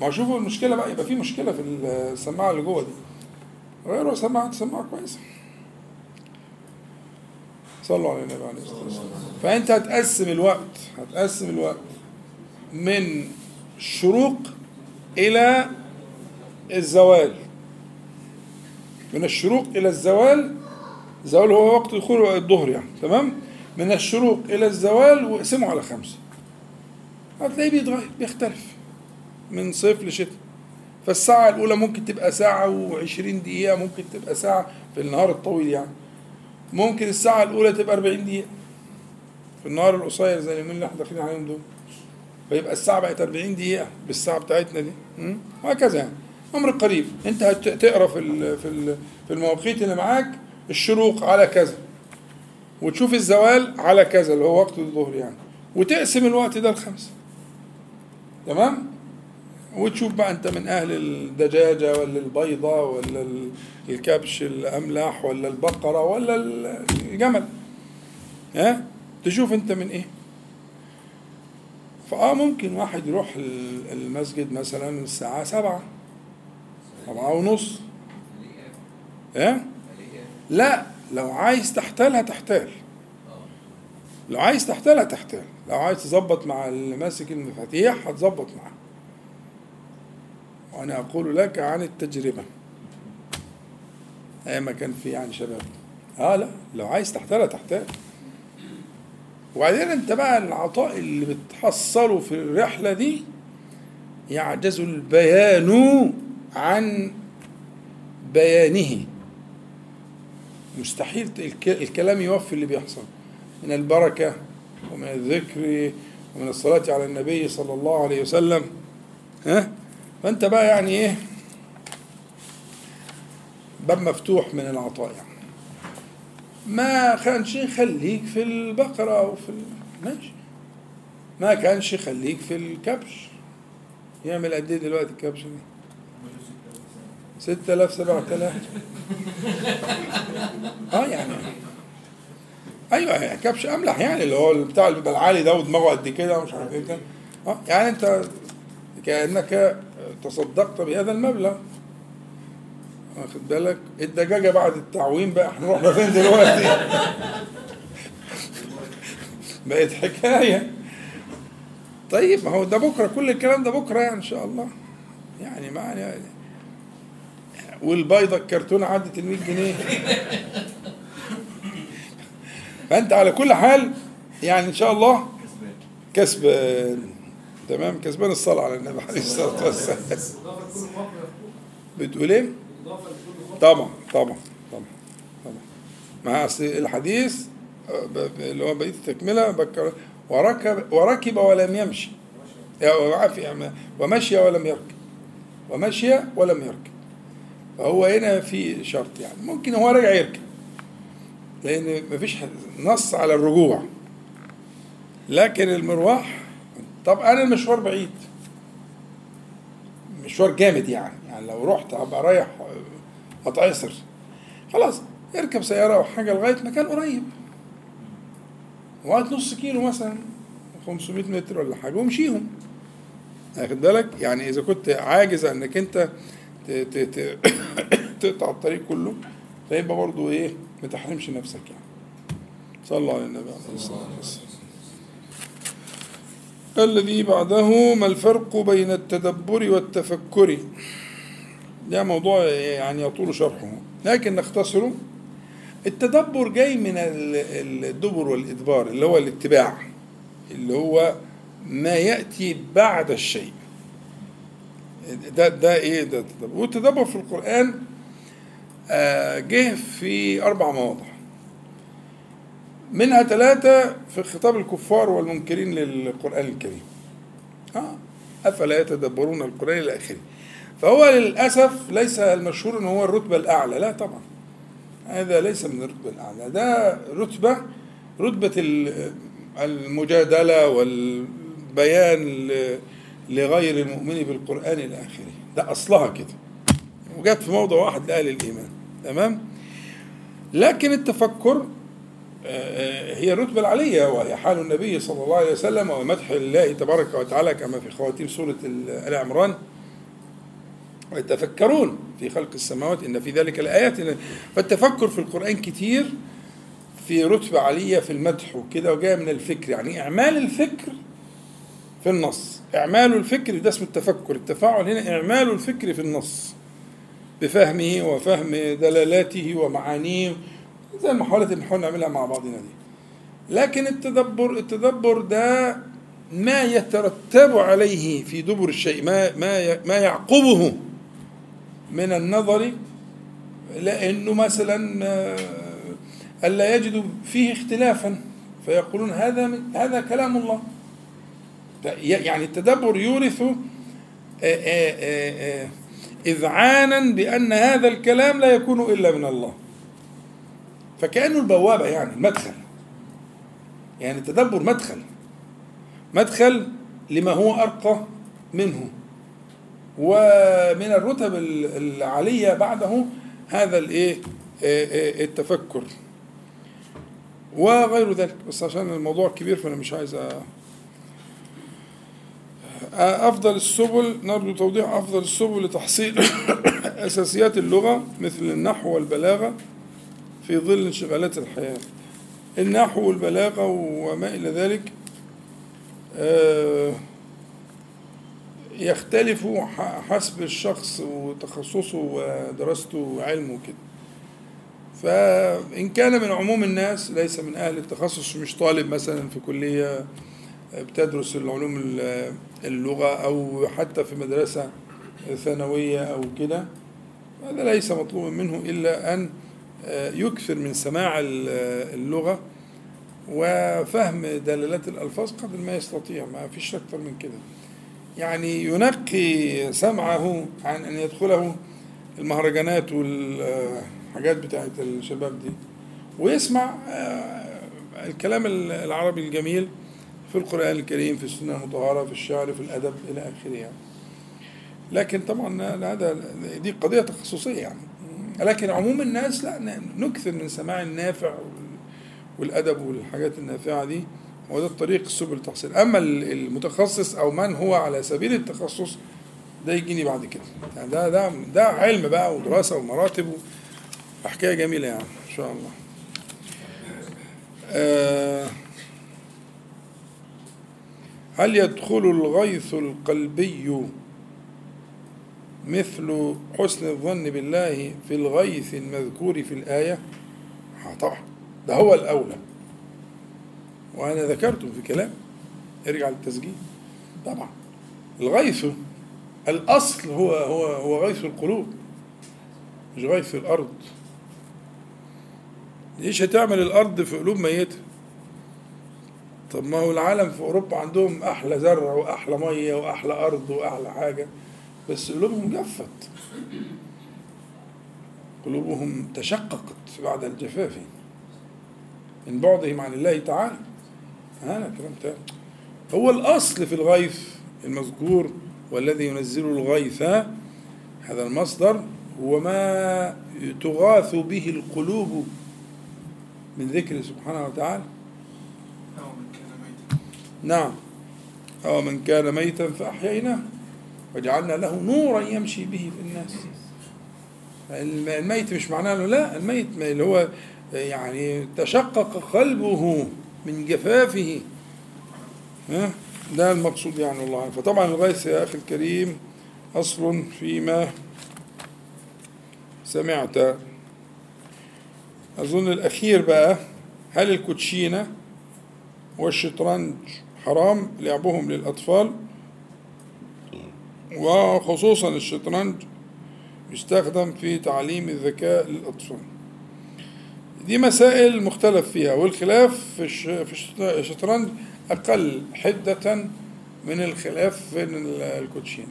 ما شوفوا المشكلة بقى يبقى في مشكلة في السماعة اللي جوه دي. غيروا سماعة سماعة كويسة. صلوا على النبي عليه الصلاة والسلام. فأنت هتقسم الوقت هتقسم الوقت من الشروق إلى الزوال. من الشروق إلى الزوال الزوال هو وقت دخول الظهر يعني تمام؟ من الشروق إلى الزوال واقسمه على خمسة. هتلاقيه بيتغير بيختلف من صيف لشتاء. فالساعة الأولى ممكن تبقى ساعة وعشرين دقيقة ممكن تبقى ساعة في النهار الطويل يعني. ممكن الساعة الأولى تبقى أربعين دقيقة. في النهار القصير زي اليومين اللي إحنا داخلين عليهم دول. فيبقى الساعة بقت 40 دقيقة بالساعة بتاعتنا دي? وهكذا يعني. أمر قريب. أنت هتقرا في ال- في ال- في المواقيت اللي معاك الشروق على كذا. وتشوف الزوال على كذا اللي هو وقت الظهر يعني. وتقسم الوقت ده لخمسة. تمام؟ وتشوف بقى انت من أهل الدجاجة ولا البيضة ولا ال- الكبش الاملاح ولا البقرة ولا ال- الجمل. ها؟ تشوف انت من إيه. فآه ممكن واحد يروح ال- المسجد مثلا الساعة سبعة سبعة ونص. ها؟ لا لو عايز تحتالها تحتال لو عايز تحتالها تحتال لو عايز تظبط مع اللي ماسك المفاتيح هتظبط معاه. وأنا أقول لك عن التجربة. أيام ما كان في يعني شباب. آه لا لو عايز تحتال تحتال وبعدين أنت بقى العطاء اللي بتحصله في الرحلة دي يعجز البيان عن بيانه. مستحيل الك- الكلام يوفي اللي بيحصل. من البركة ومن الذكر ومن الصلاة على النبي صلى الله عليه وسلم. ها؟ فأنت بقى يعني إيه؟ باب مفتوح من العطاء يعني ما كانش خليك في البقرة أو في ماشي. ما كانش خليك في الكبش. يعمل قد إيه دلوقتي الكبش دي؟ 6000 7000 آه يعني. أيوه يعني كبش أملح يعني اللي هو بتاع اللي بيبقى العالي ده ودماغه قد كده ومش عارف إيه كده. آه يعني أنت كأنك تصدقت بهذا المبلغ. واخد بالك؟ الدجاجة بعد التعويم بقى إحنا رحنا فين دلوقتي؟ بقت حكاية. طيب ما هو ده بكرة كل الكلام ده بكرة يعني إن شاء الله. يعني ما يعني والبيضة الكرتونة عدت ال 100 جنيه. فأنت على كل حال يعني إن شاء الله كسبان. تمام؟ كسبان الصلاة على النبي عليه الصلاة والسلام. بتقول إيه؟ طبعا طبعا طبعا طبعا. مع أصل الحديث آه، اللي هو بقية التكملة وركب وركب ولم يمشي. يا- ومشي ولم يركب. ومشي ولم يركب. فهو هنا في شرط يعني. ممكن هو راجع يركب. لأن مفيش نص على الرجوع. لكن المروح طب أنا المشوار بعيد. مشوار جامد يعني. يعني لو رحت أبقى رايح اتعصر خلاص اركب سيارة أو حاجة لغاية مكان قريب. لغاية نص كيلو مثلا 500 متر ولا حاجة وامشيهم واخد بالك؟ يعني إذا كنت عاجز إنك أنت ت- ت- ت- تقطع الطريق كله فيبقى برضه إيه ما تحرمش نفسك يعني. صلى الله على النبي. عليه الصلاة والسلام الذي بعده ما الفرق بين التدبر والتفكر. ده موضوع يعني يطول شرحه. لكن نختصره التدبر جاي من ال- الدبر والإدبار اللي هو الاتباع اللي هو ما يأتي بعد الشيء. ده ده إيه؟ ده التدبر والتدبر في القرآن آه، جه في أربع مواضع. منها ثلاثة في خطاب الكفار والمنكرين للقرآن الكريم. آه أفلا يتدبرون القرآن إلى آخره. فهو للأسف ليس المشهور أن هو الرتبة الأعلى. لا طبعا. هذا ليس من الرتبة الأعلى. ده رتبة رتبة ال- المجادلة والبيان لغير المؤمن بالقرآن إلى آخره. ده أصلها كده. وجت في موضع واحد لأهل الإيمان. تمام؟ لكن التفكر هي الرتبة العالية وهي حال النبي صلى الله عليه وسلم ومدح الله تبارك وتعالى كما في خواتيم سورة آل عمران. ويتفكرون في خلق السماوات إن في ذلك الآيات فالتفكر في القرآن كتير في رتبة عالية في المدح وكده وجاء من الفكر. يعني إعمال الفكر في النص. إعمال الفكر ده اسمه التفكر. التفاعل هنا إعمال الفكر في النص. بفهمه وفهم دلالاته ومعانيه زي المحاولات اللي بنحاول نعملها مع بعضنا دي. لكن التدبر التدبر ده ما يترتب عليه في دبر الشيء ما ما ما يعقبه من النظر لأنه مثلا آه، ألا يجدوا فيه اختلافا فيقولون هذا من هذا كلام الله. يعني التدبر يورث آه، آه، اذعانا بأن هذا الكلام لا يكون إلا من الله. فكأنه البوابة يعني المدخل. يعني التدبر مدخل. مدخل لما هو أرقى منه. ومن الرتب ال- العالية بعده هذا الإيه التفكر. وغير ذلك بس عشان الموضوع كبير فأنا مش عايز أفضل السبل نرجو توضيح أفضل السبل لتحصيل أساسيات اللغة مثل النحو والبلاغة. في ظل انشغالات الحياة. النحو والبلاغة وما إلى ذلك آه، يختلف حسب الشخص وتخصصه ودراسته وعلمه كده فإن كان من عموم الناس ليس من أهل التخصص مش طالب مثلا في كلية بتدرس العلوم ال- اللغة أو حتى في مدرسة ثانوية أو كده هذا ليس مطلوبا منه إلا أن آه، يكثر من سماع ال- اللغة وفهم دلالات الألفاظ قدر ما يستطيع ما فيش أكثر من كده. يعني ينقي سمعه عن أن يدخله المهرجانات والحاجات بتاعت الشباب دي ويسمع آه، الكلام العربي الجميل في القرآن الكريم في السنة المطهرة في الشعر في الأدب إلى آخره يعني. لكن طبعا هذا دي قضية تخصصية يعني. لكن عموم الناس لا نكثر من سماع النافع والأدب والحاجات النافعة دي. وده الطريق سبل التحصيل أما المتخصص أو من هو على سبيل التخصص ده يجيني بعد كده. يعني ده ده ده علم بقى ودراسة ومراتب وحكاية جميلة يعني إن شاء الله. آه هل يدخل الغيث القلبي مثل حسن الظن بالله في الغيث المذكور في الآية؟ طبعا ده هو الأولى. وأنا ذكرته في كلام. ارجع للتسجيل. طبعا. الغيث الأصل هو هو هو غيث القلوب مش غيث الأرض. ليش هتعمل الأرض في قلوب ميتة؟ طب ما هو العالم في أوروبا عندهم أحلى زرع وأحلى مية وأحلى أرض وأحلى حاجة. بس قلوبهم جفت. قلوبهم تشققت بعد الجفاف. من بعدهم عن الله تعالى. هذا كلام تاني. هو الأصل في الغيث المذكور والذي ينزل الغيث هذا المصدر هو ما تغاث به القلوب من ذكره سبحانه وتعالى. أو من كان ميتا. نعم. أو من كان ميتا فأحييناه. وجعلنا له نورا يمشي به في الناس. الم- الميت مش معناه لا الميت اللي هو يعني تشقق قلبه من جفافه. ها؟ ده المقصود يعني والله. فطبعا الغيث يا أخي الكريم أصل فيما سمعت. أظن الأخير بقى هل الكوتشينة والشطرنج حرام؟ لعبهم للأطفال. وخصوصا الشطرنج يستخدم في تعليم الذكاء للأطفال دي مسائل مختلف فيها والخلاف في الش- في الشط- الشطرنج أقل حدة من الخلاف في ال- الكوتشين.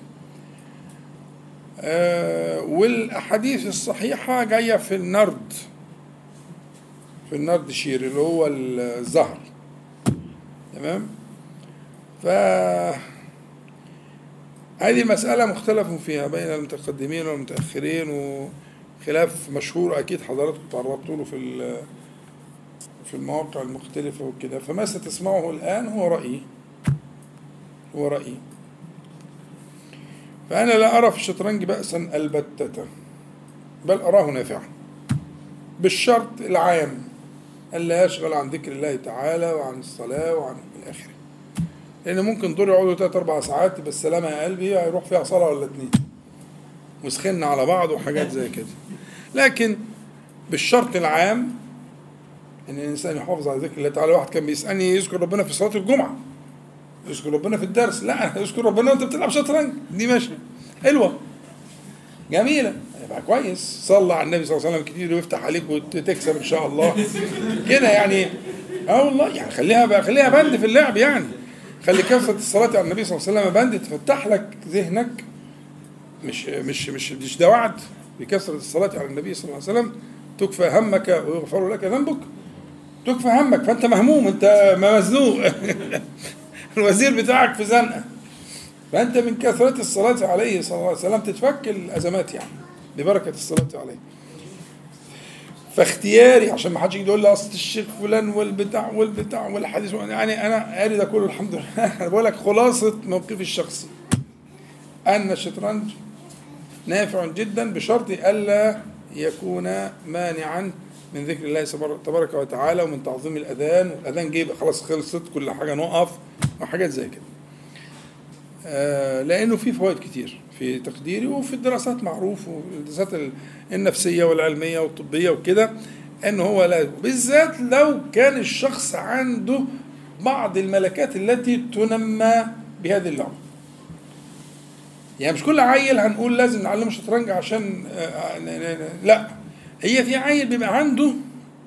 آه، والأحاديث الصحيحة جاية في النرد في النرد شير اللي هو الزهر. تمام؟ ف هذه مسألة مختلف فيها بين المتقدمين والمتأخرين وخلاف مشهور أكيد حضراتكم تعرضتوا له في في المواقع المختلفة وكده. فما ستسمعه الآن هو رأيي. هو رأيي. فأنا لا أرى في الشطرنج بأسا البتة بل أراه نافعا. بالشرط العام ألا يشغل عن ذكر الله تعالى وعن الصلاة وعن إلى آخره. لأن ممكن دول يقعدوا تلات أربع ساعات بالسلامه يا قلبي هيروح فيها صلاة ولا اتنين. وسخنا على بعض وحاجات زي كده. لكن بالشرط العام إن الإنسان يحافظ على ذكر الله تعالى. واحد كان بيسألني يذكر ربنا في صلاة الجمعة. يذكر ربنا في الدرس. لا يذكر ربنا وأنت بتلعب شطرنج. دي ماشيه حلوة. جميلة. يبقى كويس. صلى على النبي صلى الله عليه وسلم كتير ويفتح عليك وتكسب إن شاء الله. كده يعني. آه والله يعني خليها بقى خليها بند في اللعب يعني. خلي كثرة الصلاة على النبي صلى الله عليه وسلم بند تفتح لك ذهنك. مش مش مش مش ده وعد بكثرة الصلاة على النبي صلى الله عليه وسلم. تكفى همك ويغفر لك ذنبك. تكفى همك فأنت مهموم أنت مزنوق. الوزير بتاعك في زنقة. فأنت من كثرة الصلاة عليه صلى الله عليه وسلم تتفك الأزمات يعني ببركة الصلاة عليه. فاختياري عشان ما حدش يجي يقول لي أصل الشيخ فلان والبتاع والبتاع والحديث يعني أنا قاري ده كله الحمد لله. أنا بقول لك خلاصة موقفي الشخصي. أن الشطرنج نافع جدا بشرط ألا يكون مانعا من ذكر الله تبارك وتعالى ومن تعظيم الأذان. والاذان جه يبقى خلاص خلصت كل حاجة نقف وحاجات زي كده. آه، لأنه في فوائد كتير. في تقديري وفي الدراسات معروف والدراسات ال- النفسية والعلمية والطبية وكده إن هو لا بالذات لو كان الشخص عنده بعض الملكات التي تنمى بهذه اللعبه يعني مش كل عيل هنقول لازم نعلمه شطرنج عشان آه، لا. هي في عيل بيبقى عنده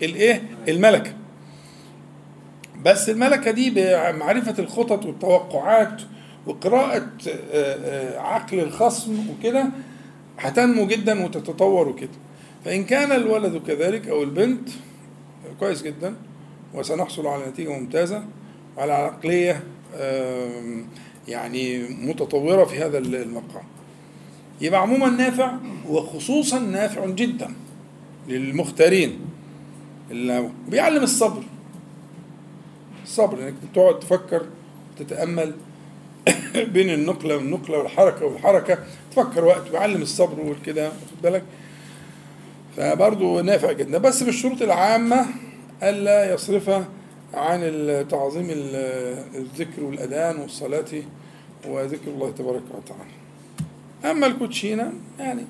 الايه الملكة. بس الملكة دي بمعرفة الخطط والتوقعات وقراءة آه، آه، عقل الخصم وكده هتنمو جدا وتتطور وكده. فإن كان الولد كذلك أو البنت كويس جدا وسنحصل على نتيجة ممتازة وعلى عقلية يعني متطورة في هذا المقام. يبقى عموما نافع وخصوصا نافع جدا للمختارين. بيعلم الصبر. الصبر إنك تقعد تفكر تتأمل بين النقلة والنقلة والحركة والحركة. تفكر وقت ويعلم الصبر والكده واخد بالك؟ فبرضه نافع جدا. بس بالشروط العامة ألا يصرف عن تعظيم ال- الذكر والأذان والصلاة وذكر الله تبارك وتعالى. أما الكوتشينة يعني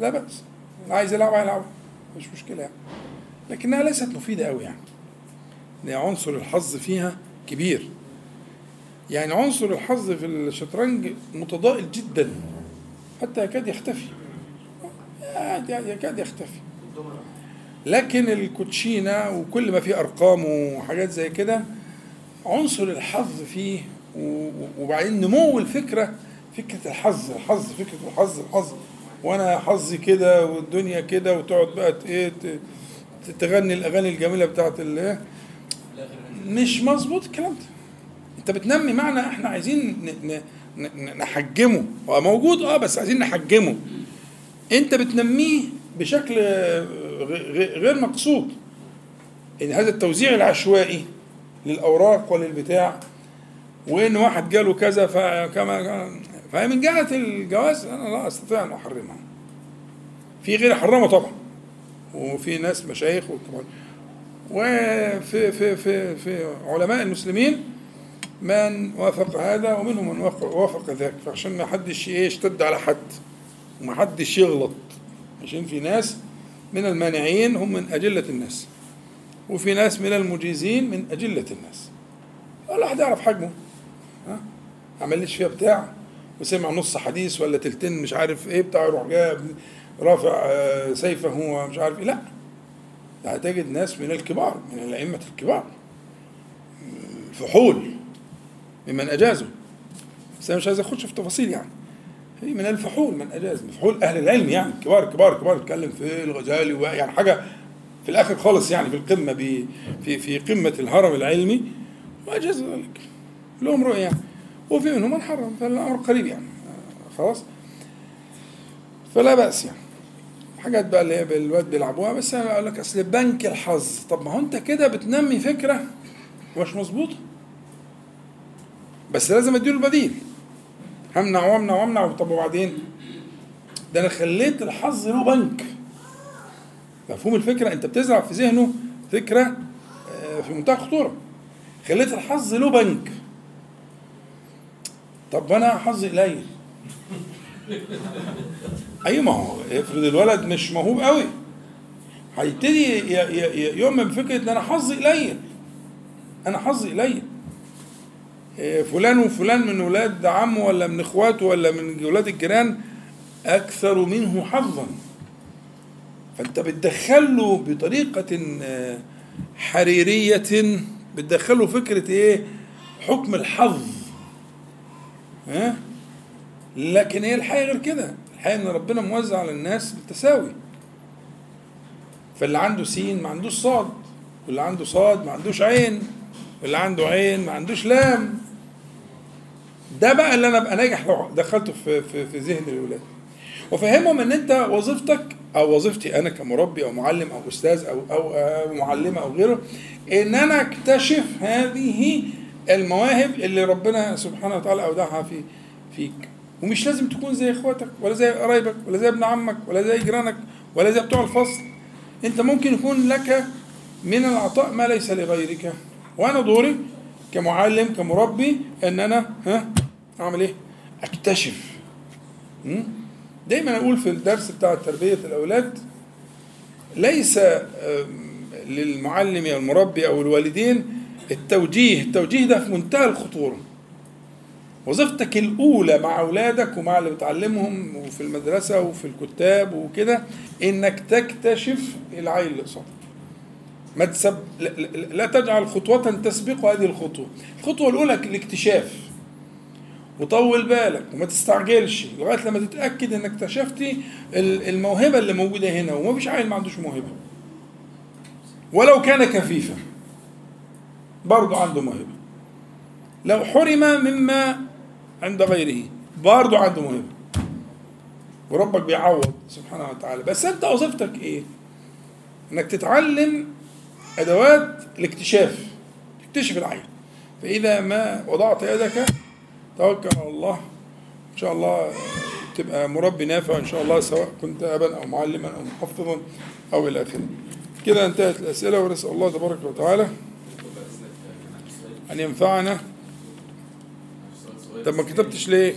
لا بأس. عايز يلعبها يلعبها مش مشكلة يعني. لكنها ليست مفيدة قوي يعني. عنصر الحظ فيها كبير. يعني عنصر الحظ في الشطرنج متضائل جدا. حتى يكاد يختفي. يكاد يختفي. لكن الكوتشينة وكل ما فيه أرقام وحاجات زي كده عنصر الحظ فيه وبعدين نمو الفكرة فكرة الحظ الحظ فكرة الحظ الحظ. وأنا حظي كده والدنيا كده وتقعد بقى إيه تغني الأغاني الجميلة بتاعت ال مش مظبوط الكلام ده. انت بتنمي معنى إحنا عايزين نحجمه. هو موجود آه بس عايزين نحجمه. انت بتنميه بشكل غير مقصود. ان هذا التوزيع العشوائي للأوراق وللبتاع. وإن واحد جاله كذا فكما فهي من جهة الجواز أنا لا أستطيع أن أحرمها. في غير حرمه طبعا. وفي ناس مشايخ وفي في في في علماء المسلمين من وافق هذا ومنهم من وافق- ذاك. فعشان ما حدش إيه يشتد على حد. وما حدش يغلط. عشان في ناس من المانعين هم من أجلة الناس. وفي ناس من المجيزين من أجلة الناس. ولا واحد يعرف حجمه. ها؟ عملش فيها بتاع. وسمع نص حديث ولا تلتين مش عارف إيه بتاع يروح جاب رافع آه، سيفه ومش عارف إيه. لا. هتجد ناس من الكبار من الأئمة الكبار. الفحول ممن أجازوا. بس أنا مش عايز أخش في تفاصيل يعني. هي من الفحول من أجاز فحول أهل العلم يعني كبار كبار كبار. اتكلم في الغزالي يعني حاجة في الآخر خالص يعني في القمة في في قمة الهرم العلمي. وأجاز ذلك. لهم رؤية يعني. وفي منهم من حرم فالأمر قريب يعني. آه، خلاص. فلا بأس يعني. حاجات بقى اللي هي بالواد بيلعبوها. بس أنا أقول لك أصل بنك الحظ. طب ما هو أنت كده بتنمي فكرة مش مظبوطة. بس لازم اديله البديل همنع وامنع وامنع طب وبعدين؟ ده أنا خليت الحظ له بنك. مفهوم الفكرة؟ انت بتزرع في ذهنه فكرة آه، في منتهى الخطورة. خليت الحظ له بنك. طب أنا حظي قليل. أيوه ما هو افرض الولد مش موهوب قوي. هيبتدي يؤمن بفكرة إن أنا حظي قليل. أنا حظي قليل. فلان وفلان من ولاد عمه ولا من اخواته ولا من ولاد الجيران أكثر منه حظا. فأنت بتدخله بطريقة آه، حريرية بتدخله فكرة إيه؟ حكم الحظ. ها؟ لكن هي الحقيقة غير كده. الحقيقة إن ربنا موزع على الناس بالتساوي. فاللي عنده سين ما عندوش صاد واللي عنده صاد ما عندوش عين واللي عنده عين ما عندوش لام. ده بقى اللي أنا ابقى ناجح دخلته في في, في ذهن الولاد. وفهمهم إن أنت وظيفتك أو وظيفتي أنا كمربي أو معلم أو أستاذ أو أو, أو معلمه أو غيره إن أنا أكتشف هذه المواهب اللي ربنا سبحانه وتعالى اودعها في فيك. ومش لازم تكون زي إخواتك ولا زي قرايبك ولا زي ابن عمك ولا زي جيرانك ولا زي بتوع الفصل. أنت ممكن يكون لك من العطاء ما ليس لغيرك. وأنا دوري كمعلم كمربي إن أنا ها أعمل إيه أكتشف? دايما أقول في الدرس بتاع تربية الأولاد ليس للمعلم أو المربي أو الوالدين التوجيه التوجيه ده في منتهى الخطورة وظيفتك الأولى مع أولادك ومع اللي بتعلمهم وفي المدرسة وفي الكتاب وكده إنك تكتشف العيل اللي قصادك. ما تسب... لا, لا, تجعل خطوة تسبق هذه الخطوة. الخطوة الأولى الاكتشاف. وطول بالك وما تستعجلش لغاية لما تتأكد إنك اكتشفتي ال- الموهبة اللي موجودة هنا ومفيش عيل ما عندوش موهبة. ولو كان كفيفا برضه عنده موهبة. لو حرم مما عند غيره برضه عنده موهبة وربك بيعوض سبحانه وتعالى بس أنت وظيفتك إيه إنك تتعلم أدوات الاكتشاف تكتشف العين. فإذا ما وضعت يدك توكل على الله. إن شاء الله تبقى مربي نافع إن شاء الله سواء كنت أبا أو معلما أو محفظا أو إلى آخره. كده انتهت الأسئلة ونسأل الله تبارك وتعالى أن ينفعنا. طب ما كتبتش ليه؟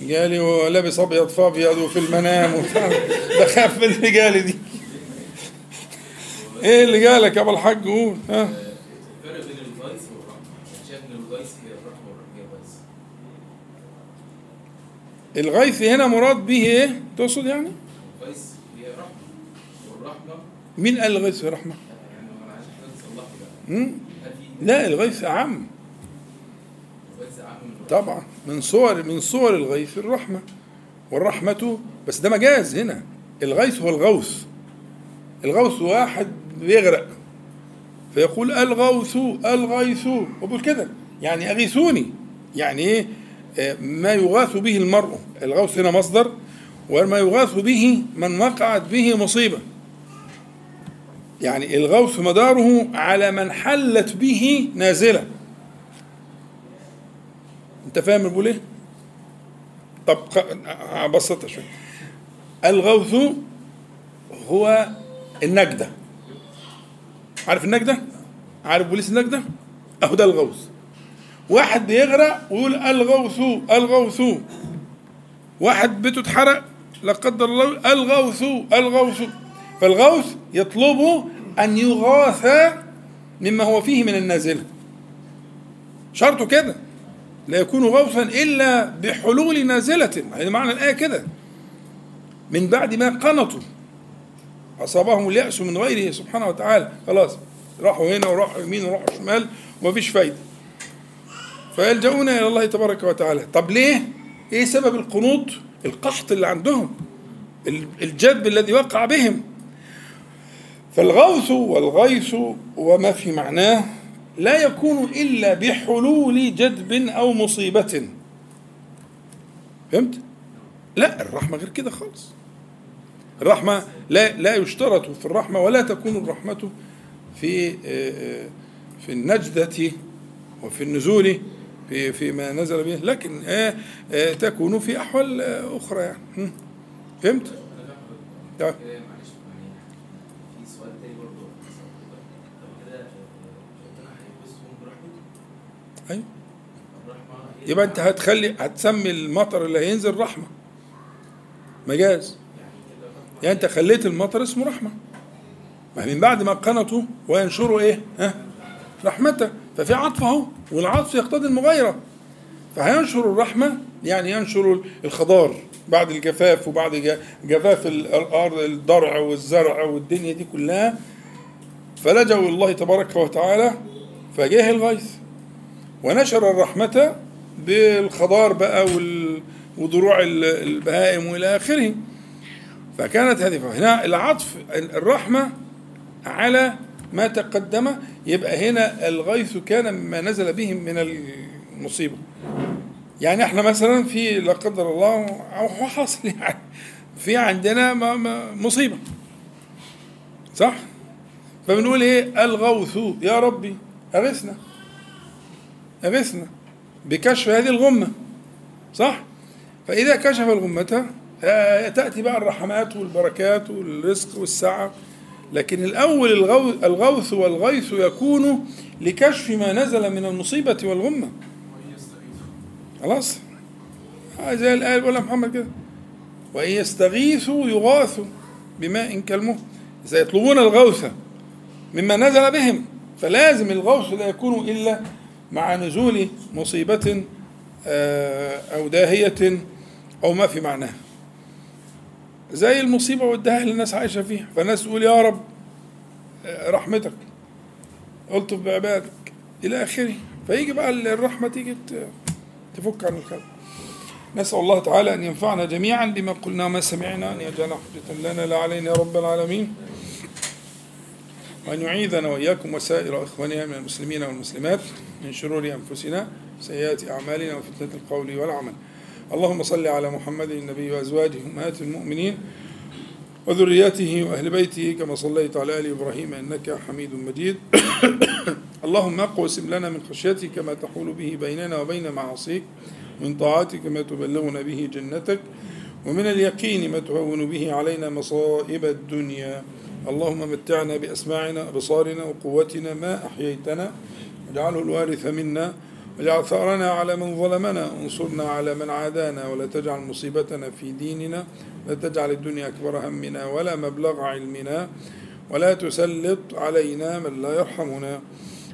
جالي ولابس أبيض فأبيض وفي المنام وبتاع. بخاف من اللي جالي دي. إيه اللي جالك يا أبو الحاج؟ قول. ها؟ الفرق بين الفايس والرحمه شايف ان الفايس هي الرحمه والرحمه هي فايس الغيث هنا مراد به إيه؟ تقصد يعني؟ الفايس هي رحمه والرحمه مين قال الغيث رحمة. يعني لا الغيث اعم طبعا من صور من صور الغيث الرحمة. والرحمة بس ده مجاز هنا. الغيث هو الغوث الغوث واحد بيغرق فيقول الغوث الغيث. وبقول كده. يعني أغيثوني. يعني إيه؟ آه، ما يغاث به المرء. الغوث هنا مصدر. وما يغاث به من وقعت به مصيبة. يعني الغوث مداره على من حلت به نازلة. أنت فاهم بقول إيه؟ طب أبسطها شوية. الغوث هو النجدة. عارف النجده عارف بوليس النجده أهو ده الغوث واحد بيغرق ويقول الغوث الغوث واحد بيته اتحرق لا قدر الله الغوث الغوث فالغوث يطلب أن يغاث مما هو فيه من النازلة. شرطه كده. لا يكون غوثا إلا بحلول نازلة. هذا معنى الآية كده. من بعد ما قنطوا. أصابهم اليأس من غيره سبحانه وتعالى. خلاص راحوا هنا وراحوا يمين وراحوا شمال ومفيش فايدة. فيلجؤون إلى الله تبارك وتعالى. طب ليه؟ إيه سبب القنوط؟ القحط اللي عندهم ال- الجدب الذي وقع بهم. فالغوث والغيث وما في معناه لا يكون إلا بحلول جدب أو مصيبة. فهمت؟ لا الرحمة غير كده خالص. الرحمة لا لا يشترط في الرحمة ولا تكون الرحمة في آه، آه، في النجدة وفي النزول في فيما نزل به لكن آه، تكون في أحوال أخرى يعني. هم. فهمت؟ هي يبقى أنت هتخلي هتسمي المطر اللي هينزل رحمة. مجاز. يعني أنت خليت المطر اسمه رحمة. ما من بعد ما قنطوا وينشروا إيه؟ ها؟ رحمته. ففي عطف أهو والعطف يقتضي المغايرة. فهينشر الرحمة يعني ينشر الخضار بعد الجفاف وبعد جفاف الأرض الضرع والزرع والدنيا دي كلها. فلجوا الله تبارك وتعالى فجاه الغيث. ونشر الرحمة بالخضار بقى وضروع ال- البهائم وإلى آخره. فكانت هذه هنا العطف الرحمة على ما تقدم. يبقى هنا الغيث كان مما نزل بهم من المصيبة. يعني إحنا مثلا في لا قدر الله أو حصل يعني في عندنا مصيبة. صح؟ فبنقول إيه؟ الغوث يا ربي أغثنا. أغثنا بكشف هذه الغمة. صح؟ فإذا كشف الغمة تأتي بقى الرحمات والبركات والرزق والسعة. لكن الأول الغوث, والغيث يكون لكشف ما نزل من المصيبة والغمة. خلاص؟ آه، زي الآية بيقولها محمد كده. وإن يستغيثوا يغاثوا بماء كالمهل. سيطلبون الغوث مما نزل بهم فلازم الغوث لا يكون إلا مع نزول مصيبة آه، أو داهية أو ما في معناها. زي المصيبة والدهاء اللي الناس عايشة فيها. فالناس تقول يا رب رحمتك. ألطف بعبادك إلى آخره. فيجي بقى الرحمة تيجي تفك عن الخلق نسأل الله تعالى أن ينفعنا جميعا بما قلنا ما سمعنا أن يجعل حجة لنا لا علينا يا رب العالمين. وأن يعيذنا وإياكم وسائر إخواننا من المسلمين والمسلمات من شرور أنفسنا سيئات أعمالنا وفتنة القول والعمل. اللهم صل على محمد النبي وأزواجه أمهات المؤمنين وذرياته وأهل بيته كما صليت على آل إبراهيم إنك حميد مجيد. اللهم اقسم لنا من خشيتك ما تحول به بيننا وبين معاصيك من طاعتك ما تبلغنا به جنتك ومن اليقين ما تهون به علينا مصائب الدنيا. اللهم متعنا بأسماعنا أبصارنا وقوتنا ما أحييتنا واجعله الوارث منا. واجعل ثأرنا على من ظلمنا وانصرنا على من عادانا ولا تجعل مصيبتنا في ديننا لا تجعل الدنيا أكبر همنا ولا مبلغ علمنا ولا تسلط علينا من لا يرحمنا.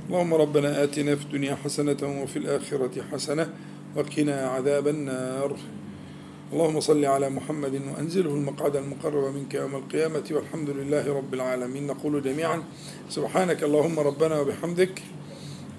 اللهم ربنا آتنا في الدنيا حسنة وفي الآخرة حسنة وقنا عذاب النار. اللهم صل على محمد وأنزله المقعد المقرب منك يوم القيامة والحمد لله رب العالمين. نقول جميعا سبحانك اللهم ربنا وبحمدك.